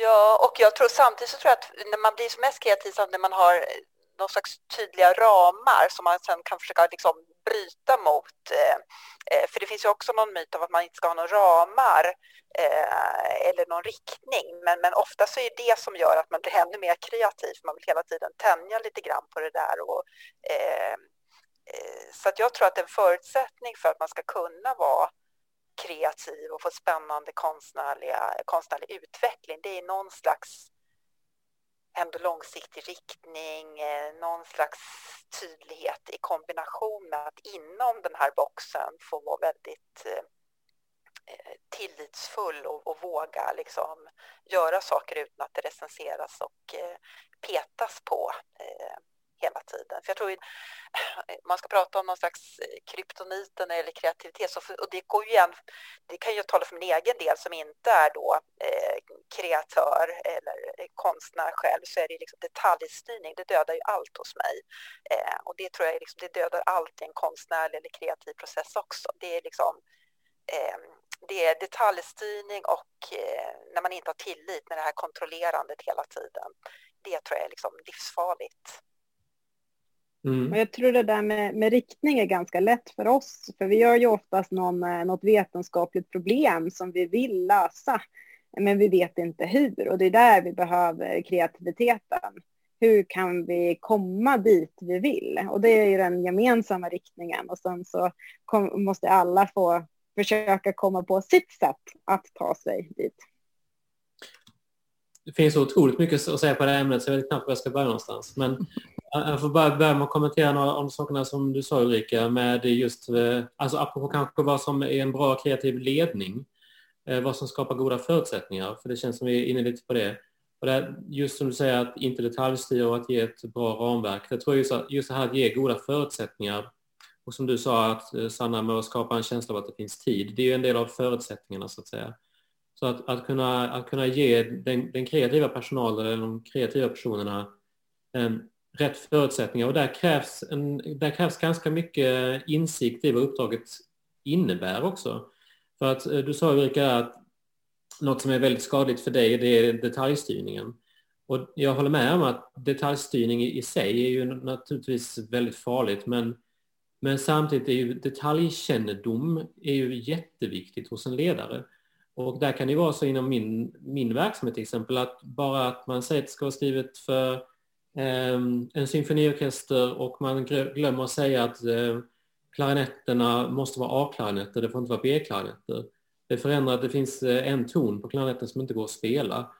Ja, och jag tror samtidigt så tror jag att när man blir som mest kreativ, när man har någon slags tydliga ramar som man sen kan försöka liksom bryta mot. Eh, eh, för det finns ju också någon myt om att man inte ska ha några ramar eh, eller någon riktning. Men, men ofta så är det det som gör att man blir ännu mer kreativ. Man vill hela tiden tänja lite grann på det där. Och, så att jag tror att en förutsättning för att man ska kunna vara kreativ och få spännande konstnärliga, konstnärlig utveckling, det är någon slags ändå långsiktig riktning, eh, någon slags tydlighet i kombination med att inom den här boxen få vara väldigt eh, eh, tillitsfull och, och våga liksom göra saker utan att det recenseras och petas på hela tiden. För jag tror [CLEARS THROAT] man ska prata om någon slags eh, kryptoniten när det gäller kreativitet. Så för, och det, går ju igen, det kan jag tala för min egen del som inte är då eh, kreatör eller eh, konstnär själv så är det liksom detaljstyrning. Det dödar ju allt hos mig. Eh, och det tror jag liksom, det dödar allt i en konstnärlig eller kreativ process också. Det är liksom eh, det är detaljstyrning och eh, när man inte har tillit, med det här kontrollerandet hela tiden. Det tror jag är liksom livsfarligt. Mm. Och jag tror det där med, med, riktning är ganska lätt för oss, för vi gör ju oftast någon, eh, något vetenskapligt problem som vi vill lösa, men vi vet inte hur. Och det är där vi behöver kreativiteten. Hur kan vi komma dit vi vill? Och det är ju den gemensamma riktningen. Och sen så kom, måste alla få försöka komma på sitt sätt att ta sig dit. Det finns otroligt mycket att säga på det här ämnet så jag vet knappt var jag ska börja någonstans. Men jag får bara börja med att kommentera några av de sakerna som du sa Ulrika, med just, eh, alltså apropå kanske vad som är en bra kreativ ledning, eh, vad som skapar goda förutsättningar, för det känns som vi är inne lite på det. Och det just som du säger, att inte detaljstyra och att ge ett bra ramverk. Det tror jag just, just det här att ge goda förutsättningar och som du sa, att eh, Sanna, med att skapa en känsla av att det finns tid, det är ju en del av förutsättningarna så att säga. Så att, att, kunna, att kunna ge den, den kreativa personalen eller de kreativa personerna rätt förutsättningar och där krävs, en, där krävs ganska mycket insikt i vad uppdraget innebär också. För att eh, du sa Ulrika att något som är väldigt skadligt för dig det är detaljstyrningen. Och jag håller med om att detaljstyrning i sig är ju naturligtvis väldigt farligt men, men samtidigt är ju detaljkännedom är ju jätteviktigt hos en ledare. Och där kan det vara så inom min, min verksamhet till exempel att bara att man säger att det ska vara skrivet för eh, en symfoniorkester och man glömmer att säga att eh, klarinetterna måste vara A-klarinetter, det får inte vara B-klarinetter. Det förändrar att det finns eh, en ton på klarinetten som inte går att spela.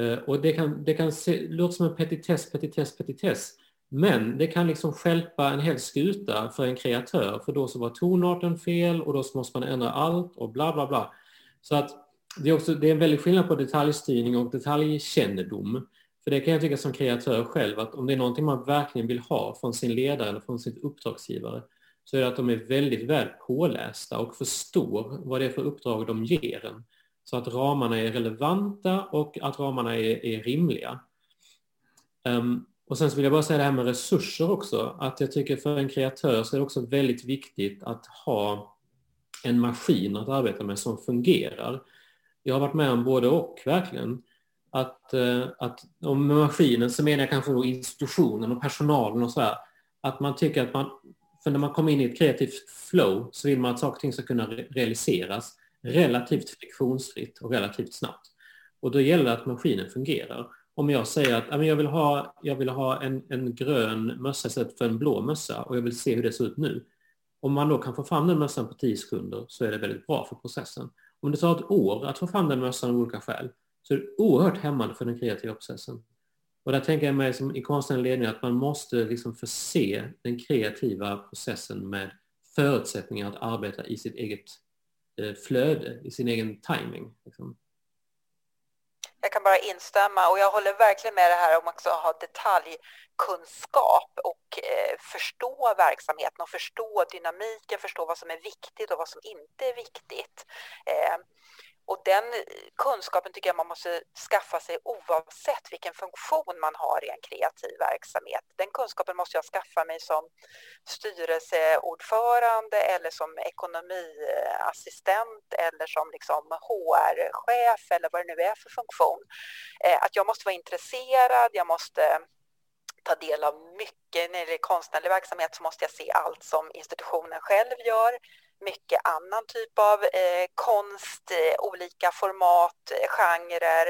Eh, och det kan, det kan se, låta som en petitess, petitess, petitess. Men det kan liksom skälpa en hel skuta för en kreatör, för då så var tonarten fel och då så måste man ändra allt och bla bla bla. Så att det är, också, det är en väldig skillnad på detaljstyrning och detaljkännedom. För det kan jag tycka som kreatör själv, att om det är någonting man verkligen vill ha från sin ledare eller från sitt uppdragsgivare, så är det att de är väldigt väl pålästa och förstår vad det är för uppdrag de ger en. Så att ramarna är relevanta och att ramarna är, är rimliga. Um, och sen så vill jag bara säga det här med resurser också, att jag tycker för en kreatör så är det också väldigt viktigt att ha en maskin att arbeta med som fungerar. Jag har varit med om både och verkligen. Att, eh, att om med maskinen så menar jag kanske då institutionen och personalen och så här, att man tycker att man, för när man kommer in i ett kreativt flow så vill man att saker och ting ska kunna realiseras relativt friktionsfritt och relativt snabbt. Och då gäller det att maskinen fungerar. Om jag säger att jag vill ha, jag vill ha en, en grön mössa istället för en blå mössa och jag vill se hur det ser ut nu. Om man då kan få fram den mössan på 10 sekunder så är det väldigt bra för processen. Om det tar ett år att få fram den mössan av olika skäl så är det oerhört hämmande för den kreativa processen. Och där tänker jag mig som i konstnärlig ledning att man måste liksom förse den kreativa processen med förutsättningar att arbeta i sitt eget eh, flöde, i sin egen timing. Liksom. Jag kan bara instämma och jag håller verkligen med det här om att ha detaljkunskap och eh, förstå verksamheten och förstå dynamiken, förstå vad som är viktigt och vad som inte är viktigt. Eh, och den kunskapen tycker jag man måste skaffa sig oavsett vilken funktion man har i en kreativ verksamhet. Den kunskapen måste jag skaffa mig som styrelseordförande eller som ekonomiassistent eller som liksom HR-chef eller vad det nu är för funktion. Eh, att jag måste vara intresserad, jag måste ta del av mycket. När det gäller konstnärlig verksamhet så måste jag se allt som institutionen själv gör mycket annan typ av eh, konst, eh, olika format, eh, genrer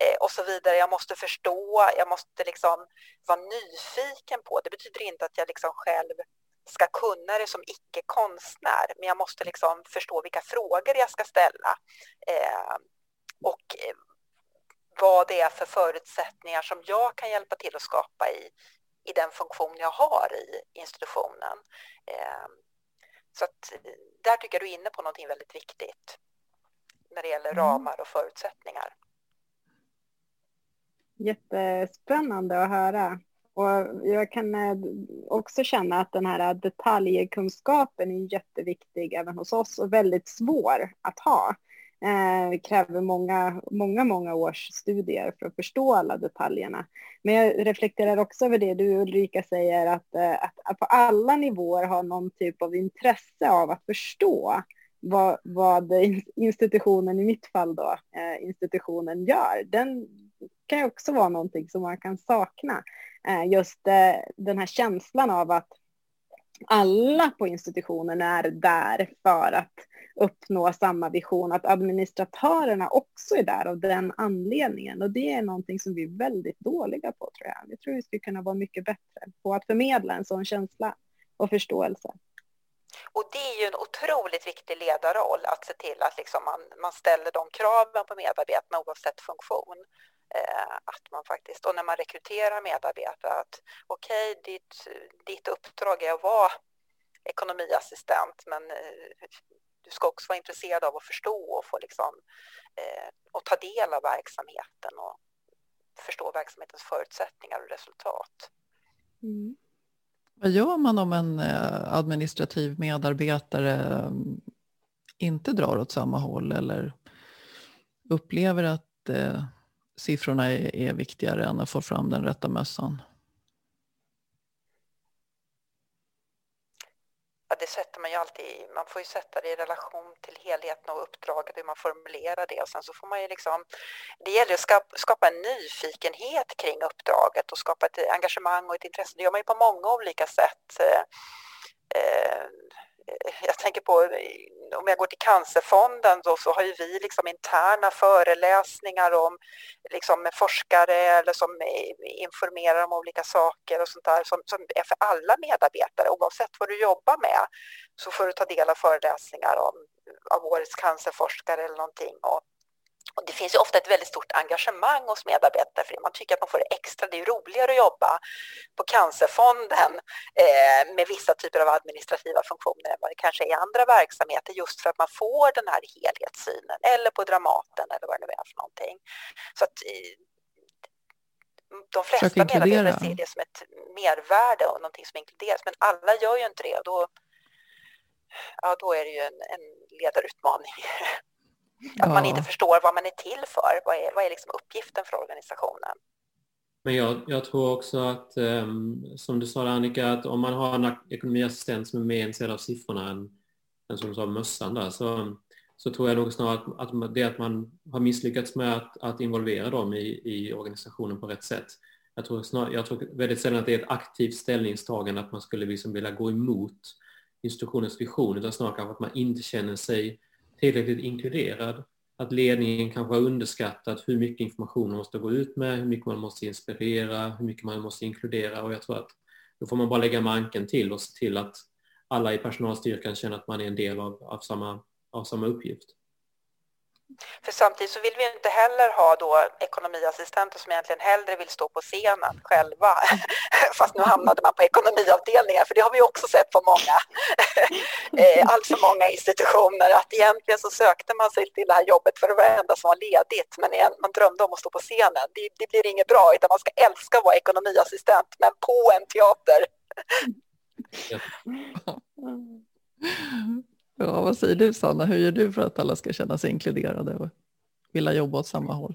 eh, och så vidare. Jag måste förstå, jag måste liksom vara nyfiken på. Det betyder inte att jag liksom själv ska kunna det som icke-konstnär, men jag måste liksom förstå vilka frågor jag ska ställa. Eh, och eh, vad det är för förutsättningar som jag kan hjälpa till att skapa i, i den funktion jag har i institutionen. Eh, så att eh, där tycker jag du är inne på någonting väldigt viktigt när det gäller mm. ramar och förutsättningar. Jättespännande att höra. Och jag kan eh, också känna att den här detaljkunskapen är jätteviktig även hos oss och väldigt svår att ha. Eh, kräver många, många, många års studier för att förstå alla detaljerna. Men jag reflekterar också över det du Ulrika säger att, eh, att, att på alla nivåer ha någon typ av intresse av att förstå vad, vad institutionen, i mitt fall då, eh, institutionen gör. Den kan ju också vara någonting som man kan sakna. Eh, just eh, den här känslan av att alla på institutionen är där för att uppnå samma vision, att administratörerna också är där av den anledningen. Och det är någonting som vi är väldigt dåliga på tror jag. Jag tror vi skulle kunna vara mycket bättre på att förmedla en sån känsla och förståelse. Och det är ju en otroligt viktig ledarroll att se till att liksom man, man ställer de kraven på medarbetarna oavsett funktion. Eh, att man faktiskt, och när man rekryterar medarbetare, att okej, okay, ditt, ditt uppdrag är att vara ekonomiassistent, men eh, du ska också vara intresserad av att förstå och få liksom, eh, och ta del av verksamheten och förstå verksamhetens förutsättningar och resultat. Mm. Vad gör man om en eh, administrativ medarbetare eh, inte drar åt samma håll eller upplever att eh, siffrorna är, är viktigare än att få fram den rätta mössan? Ja, det sätter man ju alltid Man får ju sätta det i relation till helheten och uppdraget, hur man formulerar det. Och sen så får man ju liksom... Det gäller att skapa en nyfikenhet kring uppdraget och skapa ett engagemang och ett intresse. Det gör man ju på många olika sätt. Eh, eh, jag tänker på om jag går till Cancerfonden då, så har ju vi liksom interna föreläsningar om liksom med forskare eller som informerar om olika saker och sånt där som, som är för alla medarbetare. Oavsett vad du jobbar med så får du ta del av föreläsningar om, av årets cancerforskare eller någonting. Och, och det finns ju ofta ett väldigt stort engagemang hos medarbetare för det. Man tycker att man får det extra, det är roligare att jobba på Cancerfonden eh, med vissa typer av administrativa funktioner än vad det kanske är i andra verksamheter just för att man får den här helhetssynen eller på Dramaten eller vad det nu är för någonting. Så att eh, de flesta medarbetare ser det som ett mervärde och någonting som inkluderas men alla gör ju inte det och då, ja, då är det ju en, en ledarutmaning. [LAUGHS] Att ja. man inte förstår vad man är till för. Vad är, vad är liksom uppgiften för organisationen? Men jag, jag tror också att, um, som du sa Annika, att om man har en ekonomiassistent som är mer intresserad av siffrorna än, än som du sa mössan där, så, så tror jag nog snarare att, att det att man har misslyckats med att, att involvera dem i, i organisationen på rätt sätt. Jag tror, snar, jag tror väldigt sällan att det är ett aktivt ställningstagande att man skulle liksom vilja gå emot institutionens vision, utan snarare kanske att man inte känner sig tillräckligt inkluderad. Att ledningen kanske har underskattat hur mycket information man måste gå ut med, hur mycket man måste inspirera, hur mycket man måste inkludera och jag tror att då får man bara lägga manken till och se till att alla i personalstyrkan känner att man är en del av, av, samma, av samma uppgift. För samtidigt så vill vi inte heller ha då ekonomiassistenter som egentligen hellre vill stå på scenen själva. [LAUGHS] Fast nu hamnade man på ekonomiavdelningar, för det har vi också sett på många, [LAUGHS] eh, allt för många institutioner, att egentligen så sökte man sig till det här jobbet för det var det enda som var ledigt, men man drömde om att stå på scenen. Det, det blir inget bra, utan man ska älska att vara ekonomiassistent, men på en teater. [LAUGHS] Ja, vad säger du Sanna? Hur gör du för att alla ska känna sig inkluderade och vilja jobba åt samma håll?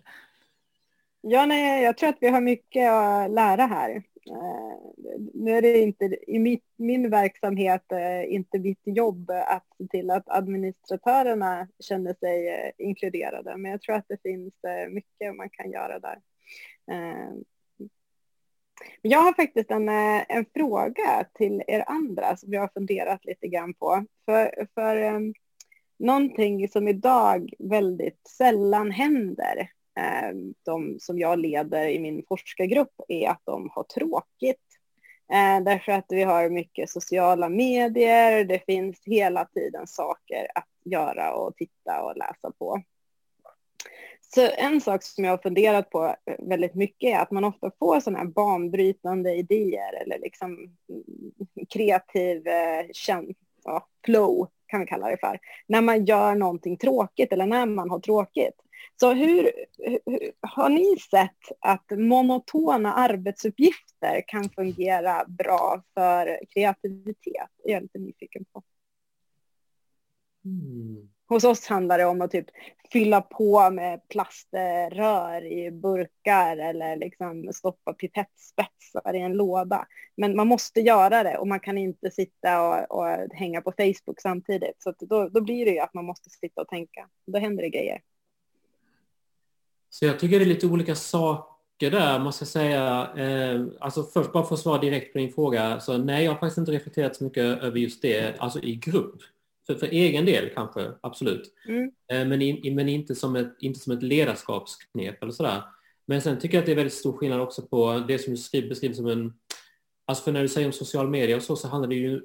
Ja, nej, jag tror att vi har mycket att lära här. Eh, nu är det inte i mitt, min verksamhet eh, inte mitt jobb att se till att administratörerna känner sig eh, inkluderade, men jag tror att det finns mycket man kan göra där. Jag har faktiskt en, eh, en fråga till er andra som jag har funderat lite grann på. För, för um, någonting som idag väldigt sällan händer, um, de som jag leder i min forskargrupp, är att de har tråkigt. Uh, därför att vi har mycket sociala medier, det finns hela tiden saker att göra och titta och läsa på. Så en sak som jag har funderat på eh, väldigt mycket är att man ofta får sådana här banbrytande idéer eller liksom mm, kreativ eh, ja, flow kan vi kalla det för, när man gör någonting tråkigt eller när man har tråkigt. Så hur, hur, har ni sett att monotona arbetsuppgifter kan fungera bra för kreativitet? Jag är lite nyfiken på. Mm. Hos oss handlar det om att typ fylla på med plaströr i burkar eller liksom stoppa pipettspetsar i en låda. Men man måste göra det och man kan inte sitta och, och hänga på Facebook samtidigt. Så då, då blir det ju att man måste sitta och tänka. Då händer det grejer. Så jag tycker det är lite olika saker där, måste jag säga. Eh, alltså först bara för att svara direkt på din fråga. Så nej, jag har faktiskt inte reflekterat så mycket över just det, alltså i grupp för, för egen del kanske, absolut. Mm. Eh, men, i, men inte, som ett, inte som ett ledarskapsknep eller sådär. Men sen tycker jag att det är väldigt stor skillnad också på det som du beskrivs som en... Alltså för när du säger om social media och så, så handlar det ju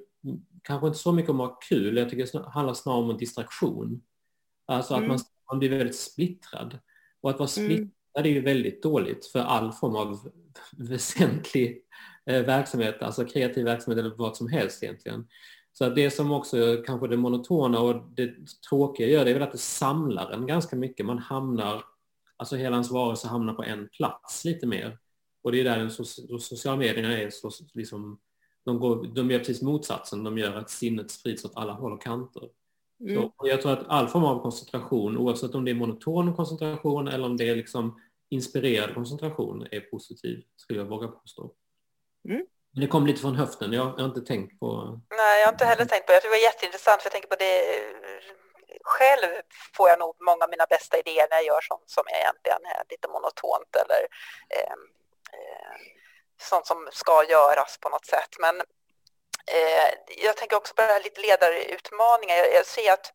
kanske inte så mycket om att ha kul. Jag tycker det handlar snarare om en distraktion. Alltså att mm. man, man blir väldigt splittrad. Och att vara mm. splittrad mm. är ju väldigt dåligt för all form av [LAUGHS] väsentlig eh, verksamhet, alltså kreativ verksamhet eller vad som helst egentligen. Så det som också kanske det monotona och det tråkiga gör det är väl att det samlar en ganska mycket. Man hamnar, alltså hela ens varelse hamnar på en plats lite mer. Och det är där de sociala medierna är så, liksom, de, går, de gör precis motsatsen, de gör att sinnet sprids åt alla håll och kanter. Mm. Så, och jag tror att all form av koncentration, oavsett om det är monoton koncentration eller om det är liksom inspirerad koncentration, är positiv, skulle jag våga påstå. Mm. Men det kom lite från höften, jag, jag har inte tänkt på... Nej, jag har inte heller tänkt på det. Det var jätteintressant, för jag tänker på det själv får jag nog många av mina bästa idéer när jag gör sånt som egentligen är lite monotont eller eh, eh, sånt som ska göras på något sätt. Men eh, jag tänker också på det här lite ledarutmaningar. Jag, jag ser att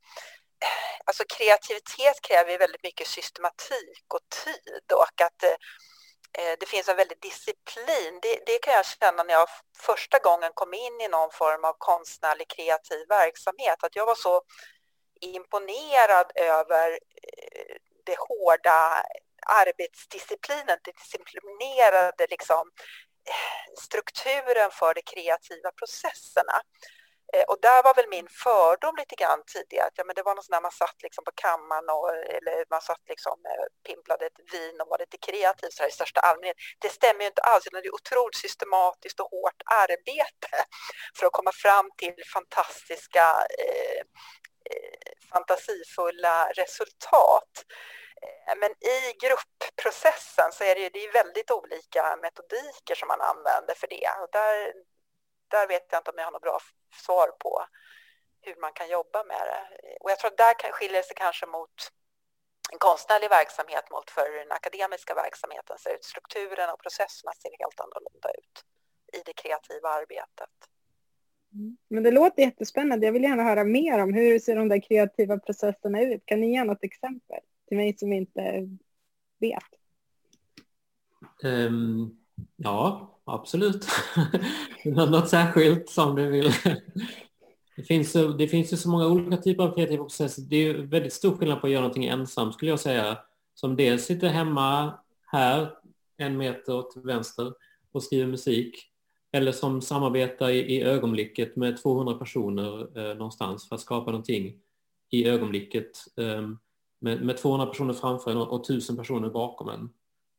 eh, alltså kreativitet kräver väldigt mycket systematik och tid och att Eh, Eh, det finns en väldig disciplin. Det, det, kan jag känna när jag första gången kom in i någon form av konstnärlig kreativ verksamhet, att jag var så imponerad över eh, det hårda arbetsdisciplinen, den disciplinerade liksom, eh, strukturen för de kreativa processerna. Eh, och där var väl min fördom lite grann tidigare, att ja, men det var något sånt där man satt liksom på kammaren och, eller man satt liksom eh, pimplade ett vin och var lite kreativ så här i största allmänhet. Det stämmer ju inte alls, utan det är otroligt systematiskt och hårt arbete för att komma fram till fantastiska, eh, eh fantasifulla resultat. Men i gruppprocessen så är det, ju, det är väldigt olika metodiker som man använder för det. Och där, där vet jag inte om jag har något bra svar på hur man kan jobba med det. Och jag tror att där skiljer sig kanske mot en konstnärlig verksamhet mot för den akademiska verksamheten ser ut. Strukturen och processerna ser helt annorlunda ut i det kreativa arbetet. Mm. Men det låter jättespännande. Jag vill gärna höra mer om hur ser de där kreativa processerna ut. Kan ni ge något exempel till mig som inte vet? Um, ja, absolut. [LAUGHS] Något särskilt som du vill? Det finns, det finns ju så många olika typer av kreativa processer. Det är väldigt stor skillnad på att göra någonting ensam skulle jag säga. Som dels sitter hemma här, en meter till vänster och skriver musik. Eller som samarbetar i, i ögonblicket med 200 personer eh, någonstans för att skapa någonting i ögonblicket. Eh, med, med 200 personer framför en och, och 1000 personer bakom en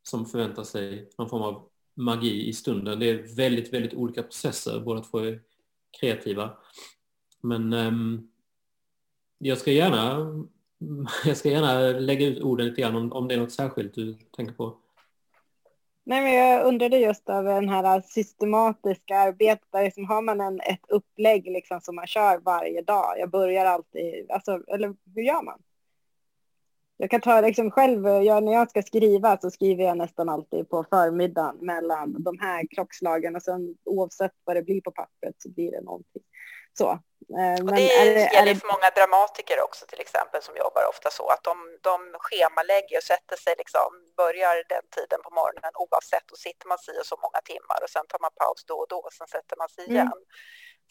som förväntar sig någon form av magi i stunden. Det är väldigt, väldigt olika processer, båda två är kreativa. Men um, jag ska gärna [LAUGHS] jag ska gärna lägga ut orden lite grann om, om det är något särskilt du tänker på. Nej, men jag undrade just över den här systematiska arbetet. Där liksom har man en, ett upplägg liksom som man kör varje dag. Jag börjar alltid, alltså, eller hur gör man? Jag kan ta liksom själv, jag, när jag ska skriva så skriver jag nästan alltid på förmiddagen mellan de här klockslagen och sen oavsett vad det blir på pappret så blir det någonting. Så. Eh, och det är, det, gäller för många dramatiker också till exempel som jobbar ofta så att de, de schemalägger och sätter sig liksom, börjar den tiden på morgonen oavsett och sitter man sig och så många timmar och sen tar man paus då och då och sen sätter man sig mm. igen. Mm.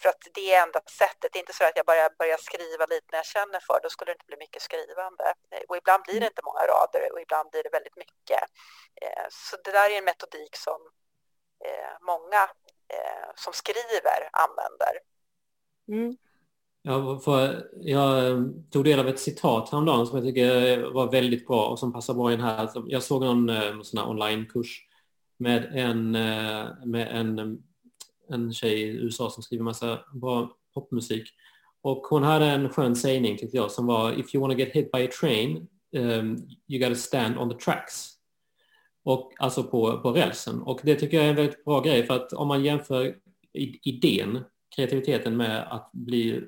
För att det är enda sättet. Det är inte så att jag bara börjar skriva lite när jag känner för. Då skulle det inte bli mycket skrivande. Och ibland blir det inte många rader och ibland blir det väldigt mycket. Eh, så det där är en metodik som eh, många eh, som skriver använder. Mm. Jag, för, jag tog del av ett citat häromdagen som jag tycker var väldigt bra och som passar bra in här. Jag såg någon sån här onlinekurs med en, med en en tjej i USA som skriver massa bra popmusik. Och hon hade en skön sägning tyckte jag som var If you wanna get hit by a train um, you gotta stand on the tracks. Och, alltså på, på rälsen. Och det tycker jag är en väldigt bra grej för att om man jämför idén, kreativiteten med att bli,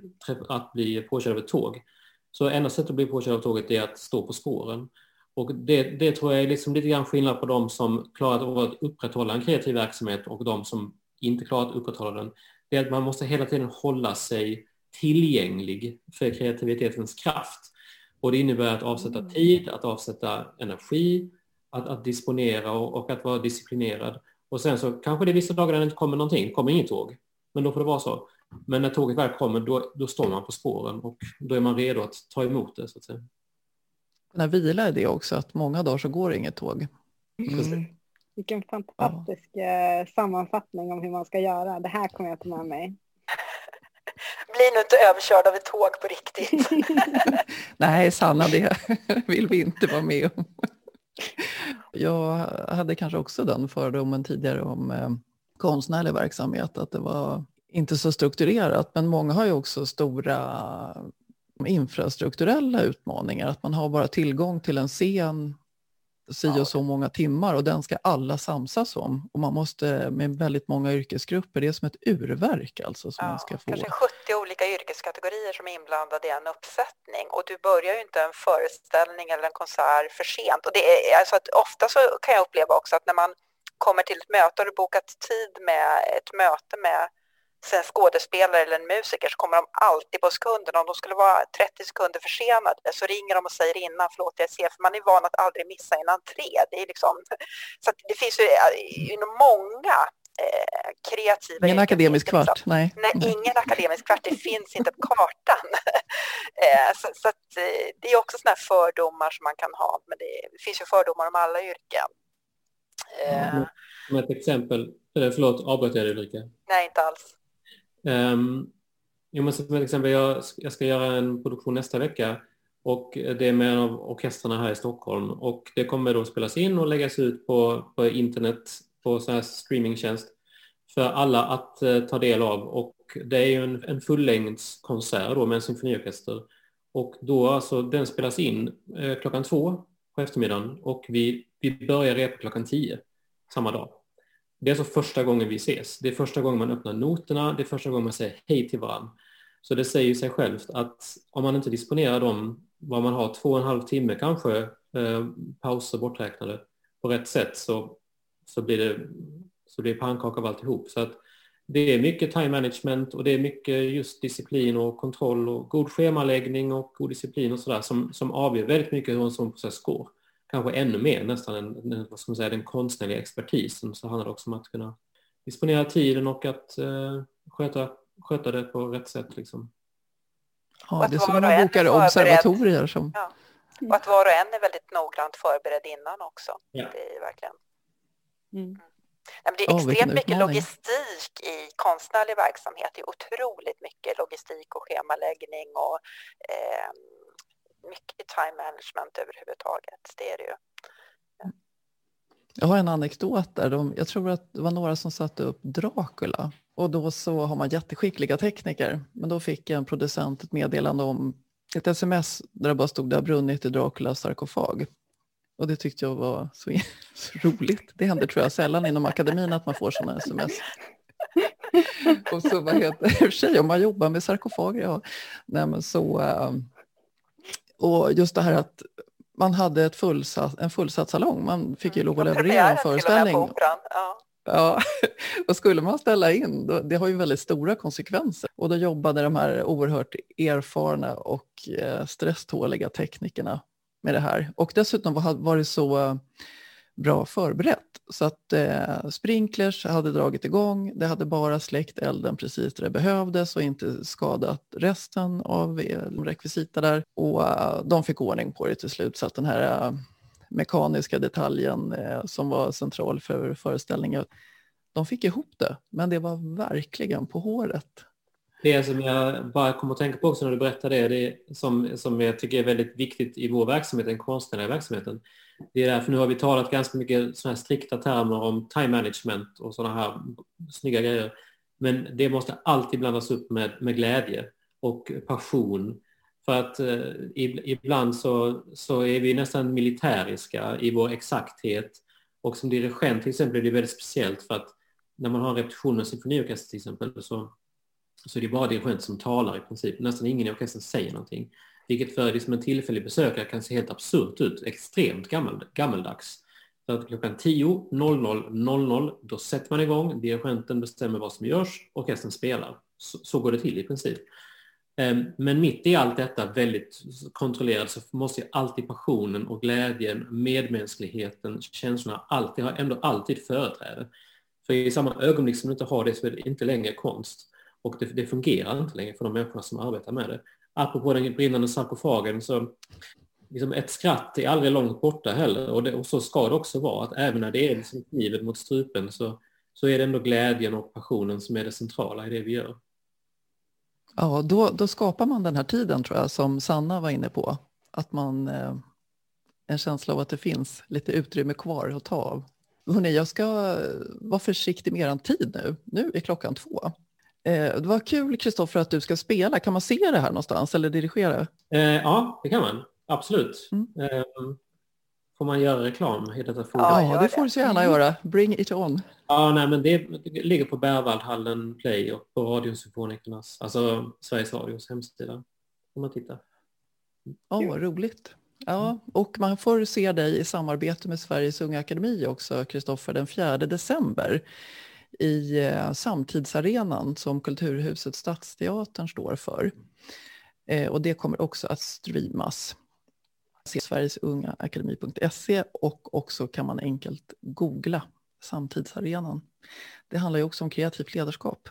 att bli påkörd av ett tåg. Så enda sättet att bli påkörd av tåget är att stå på spåren. Och det, det tror jag är liksom lite grann skillnad på de som klarar att upprätthålla en kreativ verksamhet och de som inte klarar att upprätthålla den, det är att man måste hela tiden hålla sig tillgänglig för kreativitetens kraft. Och det innebär att avsätta mm. tid, att avsätta energi, att, att disponera och, och, att vara disciplinerad. Och sen så kanske det är vissa dagar där det inte kommer någonting, kommer inget tåg. Men då får det vara så. Men när tåget väl kommer, då, då står man på spåren och då är man redo att ta emot det. Så att säga. När vila är det också, att många dagar så går det inget tåg. Mm. Vilken fantastisk ja. Eh, sammanfattning om hur man ska göra. Det här kommer jag ta med mig. [LAUGHS] Bli nu inte överkörd av ett tåg på riktigt. [LAUGHS] Nej, Sanna, det [LAUGHS] vill vi inte vara med om. Jag hade kanske också den fördomen tidigare om eh, konstnärlig verksamhet, att det var inte så strukturerat, men många har ju också stora infrastrukturella utmaningar, att man har bara tillgång till en scen si och så många timmar och den ska alla samsas om. Och man måste med väldigt många yrkesgrupper, det är som ett urverk alltså. Som ja, man ska få. Kanske 70 olika yrkeskategorier som är inblandade i en uppsättning och du börjar ju inte en föreställning eller en konsert för sent. Och det är, alltså att ofta så kan jag uppleva också att när man kommer till ett möte och du bokat tid med ett möte med en skådespelare eller en musiker så kommer de alltid på sekunden. Om de skulle vara 30 sekunder försenade så ringer de och säger innan, förlåt jag ser, för man är van att aldrig missa en entré. Det, är liksom, så det finns ju inom många eh, kreativa... Ingen akademisk kvart, liksom. nej. nej. ingen akademisk kvart, det finns inte på kartan. [LAUGHS] eh, så, så att, eh, det är också sådana fördomar som man kan ha, men det, det finns ju fördomar om alla yrken. Mm. Som ett exempel, förlåt, avbröt jag dig Ulrika? Nej, inte alls. Um, jo, men som ett exempel, jag, jag ska göra en produktion nästa vecka och det är med en av orkestrarna här i Stockholm och det kommer då spelas in och läggas ut på, på internet på så här streamingtjänst för alla att eh, ta del av och det är ju en, en fullängdskonsert då med en symfoniorkester och då alltså den spelas in eh, klockan två på eftermiddagen och vi, vi börjar repa klockan tio samma dag. Det är alltså första gången vi ses. Det är första gången man öppnar noterna, det är första gången man säger hej till varandra. Så det säger sig självt att om man inte disponerar dem, vad man har, två och en halv timme kanske, eh, pauser borträknade, på rätt sätt så, så blir det så blir pannkaka av alltihop. Så att det är mycket time management och det är mycket just disciplin och kontroll och god schemaläggning och god disciplin och sådär som, som avgör väldigt mycket hur en sån process går. Kanske ännu mer nästan än vad ska man säga, den konstnärliga expertisen så handlar det också om att kunna disponera tiden och att eh, sköta, sköta det på rätt sätt. Liksom. Ja, det är som när man bokar observatorier. Som... Ja. Och att var och en är väldigt noggrant förberedd innan också. Ja. Det är verkligen... Mm. Det är extremt oh, mycket logistik i konstnärlig verksamhet. Det är otroligt mycket logistik och schemaläggning och eh, mycket time management överhuvudtaget. Det är det ju. Jag har en anekdot där. De, jag tror att det var några som satte upp Dracula och då så har man jätteskickliga tekniker. Men då fick en producent ett meddelande om ett sms där det bara stod det har brunnit i Draculas sarkofag. Och det tyckte jag var så, [LAUGHS] så, roligt. Det händer tror jag sällan inom akademin att man får sådana sms. och så vad heter det, för sig om man jobbar med sarkofager, ja. Nej, men så, ehm, och just det här att man hade ett fullsatt, en fullsatt salong. Man fick ju lov att leverera en föreställning. Ja. Ja, [LAUGHS] och skulle man ställa in, då, det har ju väldigt stora konsekvenser. Och då jobbade de här oerhört erfarna och eh, stresståliga teknikerna med det här. Och dessutom var det så eh, bra förberett. Så att eh, sprinklers hade dragit igång, det hade bara släckt elden precis där det behövdes och inte skadat resten av eh, rekvisita där. Och eh, de fick ordning på det till slut så att den här eh, mekaniska detaljen eh, som var central för föreställningen, de fick ihop det. Men det var verkligen på håret. Det som jag bara kom att tänka på också när du berättade det, det som, som jag tycker är väldigt viktigt i vår verksamhet, den konstnärliga verksamheten, det är därför nu har vi talat ganska mycket sådana här strikta termer om time management och sådana här snygga grejer. Men det måste alltid blandas upp med, med glädje och passion. För att eh, ibland så, så är vi nästan militäriska i vår exakthet. Och som dirigent till exempel är det väldigt speciellt för att när man har en repetition med symfoniorkester till exempel så så är det bara dirigent som talar i princip. Nästan ingen i orkestern säger någonting. Vilket för liksom en tillfällig besökare kan se helt absurt ut, extremt gammel, gammeldags. Så att klockan 10.00 då sätter man igång, dirigenten bestämmer vad som görs, orkestern spelar. Så, så går det till i princip. Ehm, men mitt i allt detta väldigt kontrollerat så måste ju alltid passionen och glädjen, medmänskligheten, känslorna alltid ändå alltid företräde. För i samma ögonblick som du inte har det så är det inte längre konst. Och det, det, fungerar inte längre för de människorna som arbetar med det. Apropå den brinnande sarkofagen så liksom ett skratt är aldrig långt borta heller och, det, och så ska det också vara. Att även när det är liksom knivet mot strupen så, så är det ändå glädjen och passionen som är det centrala i det vi gör. Ja, då, då skapar man den här tiden tror jag som Sanna var inne på. Att man, eh, en känsla av att det finns lite utrymme kvar att ta av. Hörrni, jag ska eh, vara försiktig med er tid nu. Nu är klockan två. Eh, det var kul, Kristoffer, att du ska spela. Kan man se det här någonstans eller dirigera? Eh, ja, det kan man. Absolut. Mm. Eh, får man göra reklam i detta forum? Ja, det får du så gärna mm. göra. Bring it on. Ja, nej, men det, det ligger på Berwaldhallen Play och på Radiosymfonikernas, alltså Sveriges Radios hemsida. Får man titta. Ja, oh, vad roligt. Ja, och man får se dig i samarbete med Sveriges Unga Akademi också, Kristoffer, den 4 december i eh, samtidsarenan som Kulturhuset Stadsteatern står för. Eh, och det kommer också att streamas. Sverigesungaakademi.se och också kan man enkelt googla samtidsarenan. Det handlar ju också om kreativt ledarskap.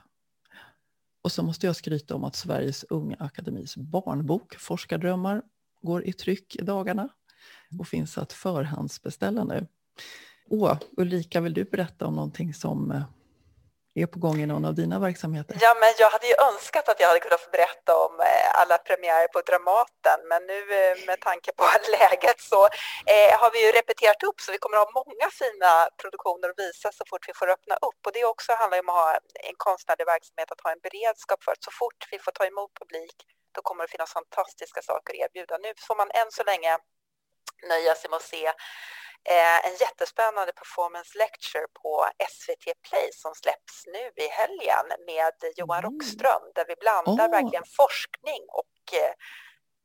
Och så måste jag skryta om att Sveriges Unga Akademis barnbok Forskardrömmar går i tryck i dagarna och finns att förhandsbeställa nu. Åh, Ulrika, vill du berätta om någonting som eh, är på gång i någon av dina verksamheter? Ja, men jag hade ju önskat att jag hade kunnat få berätta om eh, alla premiärer på Dramaten, men nu eh, med tanke på [LAUGHS] läget så eh, har vi ju repeterat upp så vi kommer att ha många fina produktioner att visa så fort vi får öppna upp. Och det också handlar om att ha en konstnärlig verksamhet, att ha en beredskap för att så fort vi får ta emot publik då kommer det finnas fantastiska saker att erbjuda. Nu får man än så länge nöja sig med att se Eh, en jättespännande performance lecture på SVT Play som släpps nu i helgen med Johan mm. Rockström där vi blandar oh. verkligen forskning och eh,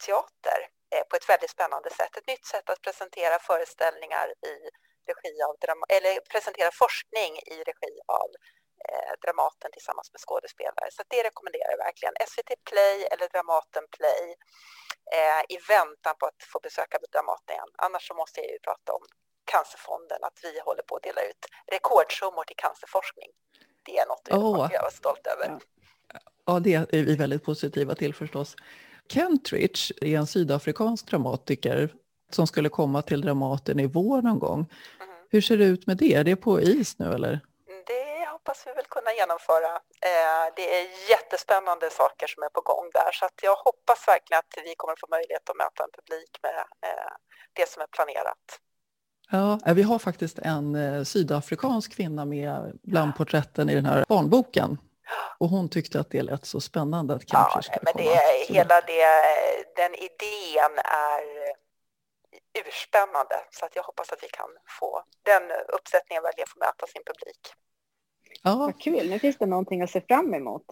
teater eh, på ett väldigt spännande sätt. Ett nytt sätt att presentera föreställningar i regi av eller presentera forskning i regi av Dramaten tillsammans med skådespelare. Så det rekommenderar jag verkligen. SVT Play eller Dramaten Play i väntan på att få besöka Dramaten igen. Annars så måste jag ju prata om Cancerfonden att vi håller på att dela ut rekordsummor till cancerforskning. Det är något oh. jag är stolt över. Ja, det är vi väldigt positiva till förstås. Kentridge är en sydafrikansk dramatiker som skulle komma till Dramaten i vår någon gång. Mm. Hur ser det ut med det? Är det på is nu eller? Hoppas vi väl kunna genomföra. Eh, det är jättespännande saker som är på gång där så att jag hoppas verkligen att vi kommer få möjlighet att möta en publik med eh, det som är planerat. Ja, vi har faktiskt en eh, sydafrikansk kvinna med bland porträtten i den här barnboken. Och hon tyckte att det lät så spännande att kanske ja, skulle men komma. Det, hela det, den idén är urspännande så att jag hoppas att vi kan få den uppsättningen verkligen få möta sin publik. Ja. Vad kul, nu finns det någonting att se fram emot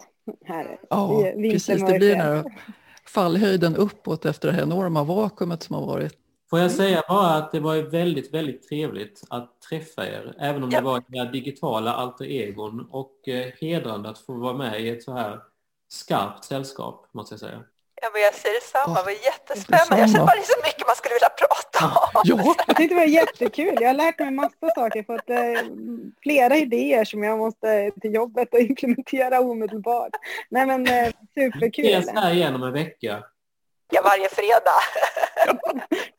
här Ja, precis. Det blir den här fallhöjden uppåt efter det här enorma vakuumet som har varit Får jag säga bara att det var väldigt, väldigt trevligt att träffa er, även om ja. det var era digitala alter egon och eh, hedrande att få vara med i ett så här skarpt sällskap, måste jag säga. Ja, men jag säger detsamma, det var jättespännande. Jag känner bara det är så mycket man skulle vilja prata om. Ja, jag tyckte det var [LAUGHS] jättekul. Jag har lärt mig massa saker, fått eh, flera idéer som jag måste till jobbet och implementera omedelbart. Nej men eh, superkul. Vi ses här igen om en vecka. Ja, varje fredag.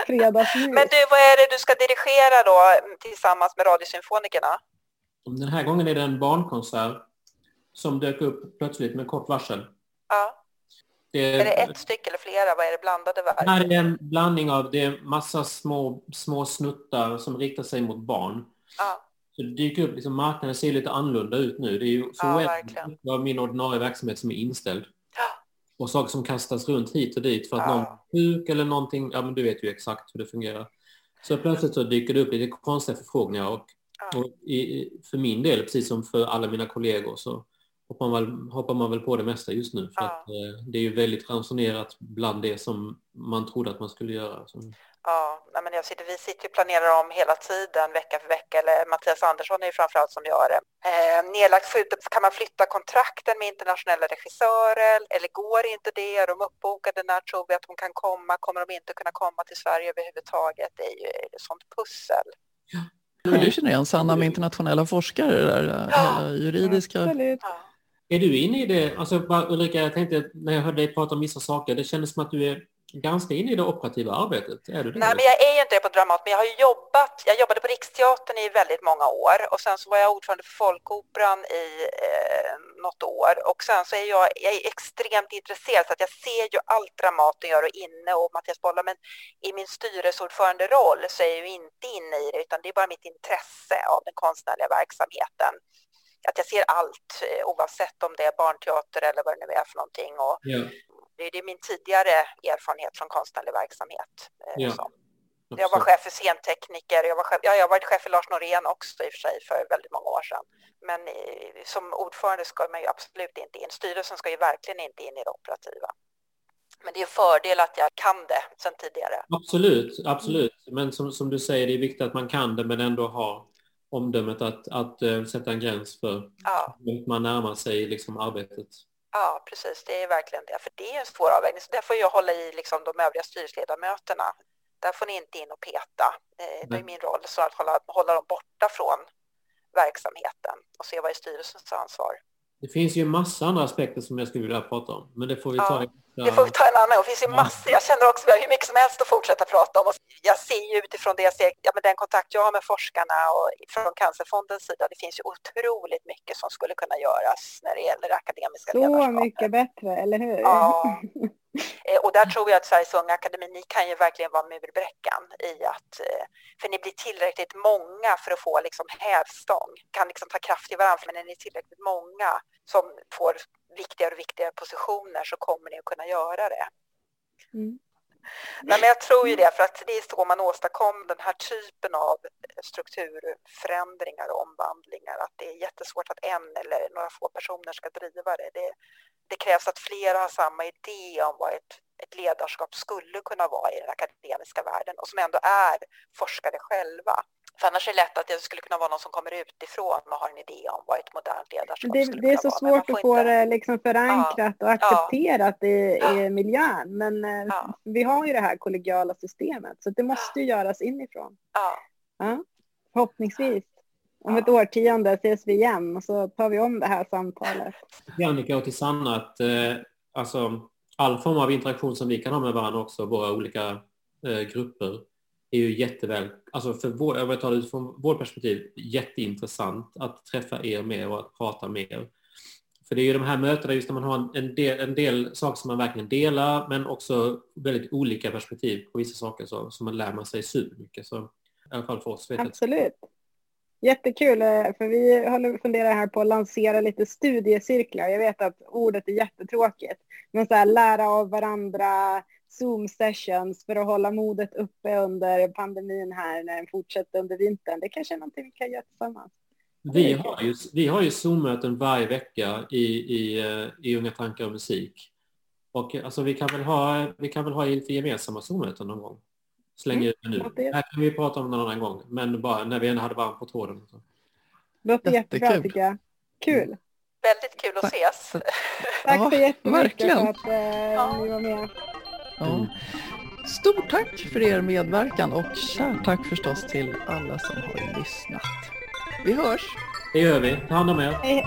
Fredagsmys. Men du, vad är det du ska dirigera då tillsammans med Radiosymfonikerna? Den här gången är det en barnkonsert som dök upp plötsligt med kort varsel. Ja. Är, det ett stycke eller flera? Vad är det blandade verk? Det är en blandning av, det är massa små, små snuttar som riktar sig mot barn. Ja. Så det dyker upp, liksom, marknaden ser lite annorlunda ut nu. Det är ju så ja, av min ordinarie verksamhet som är inställd och saker som kastas runt hit och dit för att ja. någon är sjuk eller någonting. Ja, men du vet ju exakt hur det fungerar. Så plötsligt så dyker det upp lite konstiga förfrågningar och, ja. och i, för min del, precis som för alla mina kollegor, så hoppar man väl, hoppar man väl på det mesta just nu. För ja. att eh, det är ju väldigt ransonerat bland det som man trodde att man skulle göra. Så. Ja, men jag sitter, vi sitter och planerar om hela tiden, vecka för vecka, eller Mattias Andersson är ju framförallt som gör det. Eh, nedlagt skjutet, kan man flytta kontrakten med internationella regissörer eller går inte det? Är de uppbokade? När tror vi att de kan komma? Kommer de inte kunna komma till Sverige överhuvudtaget? Det är ju ett sånt pussel. Ja. Du känner igen Sanna med internationella forskare, där ja. juridiska... Ja. Är du inne i det? Alltså, Ulrika, jag tänkte när jag hörde dig prata om vissa saker, det kändes som att du är ganska inne i det operativa arbetet. Är du det? Nej, men jag är ju inte det på Dramat, men jag har jobbat. Jag jobbade på Riksteatern i väldigt många år och sen så var jag ordförande för Folkoperan i eh, något år och sen så är jag, jag är extremt intresserad så att jag ser ju allt Dramaten gör och inne och Mattias Bollar, men i min styrelseordförande-roll så är jag ju inte inne i det utan det är bara mitt intresse av den konstnärliga verksamheten att jag ser allt eh, oavsett om det är barnteater eller vad det nu är för någonting. Och ja. Det är min tidigare erfarenhet från konstnärlig verksamhet. Eh, ja. Jag var chef för scentekniker, jag, var chef, ja, jag har varit chef för Lars Norén också i och för sig för väldigt många år sedan. Men i, som ordförande ska man ju absolut inte in, styrelsen ska ju verkligen inte in i det operativa. Men det är en fördel att jag kan det sedan tidigare. Absolut, absolut. Men som, som du säger, det är viktigt att man kan det men ändå ha omdömet att, att uh, sätta en gräns för ja. hur man närmar sig liksom, arbetet. Ja, precis. Det är verkligen det. För det är en svår avvägning. Så där får jag hålla i liksom, de övriga styrelseledamöterna. Där får ni inte in och peta. Eh, det är min roll, så att hålla, hålla dem borta från verksamheten och se vad är styrelsens ansvar. Det finns ju massa andra aspekter som jag skulle vilja prata om, men det får vi ta i det får vi ta en annan gång. Det finns ju massor. Jag känner också att vi har hur mycket som helst att fortsätta prata om. Och jag ser ju utifrån det jag ser, ja, med den kontakt jag har med forskarna och från Cancerfondens sida, det finns ju otroligt mycket som skulle kunna göras när det gäller akademiska Så ledarskapet. Så mycket bättre, eller hur? Ja. [LAUGHS] Eh, och där tror jag att Sveriges Unga Akademi, ni kan ju verkligen vara murbräckan i att, eh, för ni blir tillräckligt många för att få liksom hävstång, kan liksom ta kraft i varandra, men när ni är tillräckligt många som får viktigare och viktigare positioner så kommer ni att kunna göra det. Mm. Nej, men jag tror ju det, för att det är så man åstadkom den här typen av strukturförändringar och omvandlingar, att det är jättesvårt att en eller några få personer ska driva det. Det, det krävs att flera har samma idé om vad ett, ett ledarskap skulle kunna vara i den akademiska världen och som ändå är forskare själva. För annars är det lätt att det skulle kunna vara någon som kommer utifrån och har en idé om vad ett modernt ledarskap det, skulle Det är så vara. svårt att få inte... det liksom förankrat ja. och accepterat ja. i, i miljön. Men eh, ja. vi har ju det här kollegiala systemet så det måste ju göras inifrån. Ja. Ja. Förhoppningsvis. Om ett årtionde ses vi igen och så tar vi om det här samtalet. Jannica och till Sanna att eh, alltså, all form av interaktion som vi kan ha med varandra också, våra olika eh, grupper, är ju jätteväl, alltså för vår, jag tar det utifrån vårt perspektiv, jätteintressant att träffa er mer och att prata mer. För det är ju de här mötena just när man har en del, en del saker som man verkligen delar men också väldigt olika perspektiv på vissa saker så, så man lär man sig supermycket. Så, I alla fall för oss. Absolut. Jättekul, eh, för vi håller funderar här på att lansera lite studiecirklar. Jag vet att ordet är jättetråkigt, men så här, lära av varandra, Zoom-sessions för att hålla modet uppe under pandemin här när den fortsätter under vintern. Det kanske är någonting vi kan göra tillsammans. Vi har ju, vi har ju Zoom-möten varje vecka i, i, i Unga tankar och musik. Och alltså, vi, kan väl ha, vi kan väl ha lite gemensamma Zoom-möten någon gång. Så länge mm, det nu. Det här kan vi prata om någon annan gång, men bara när vi ändå hade varmt på tråden. Låter jättebra tycker jag. Kul. Mm. Väldigt kul att ses. Tack så jättemycket verkligen. för att eh, ja. ni var med. Ja. Stort tack för er medverkan och kärt tack förstås till alla som har lyssnat. Vi hörs! Det gör vi. Ta hand om er. Hej.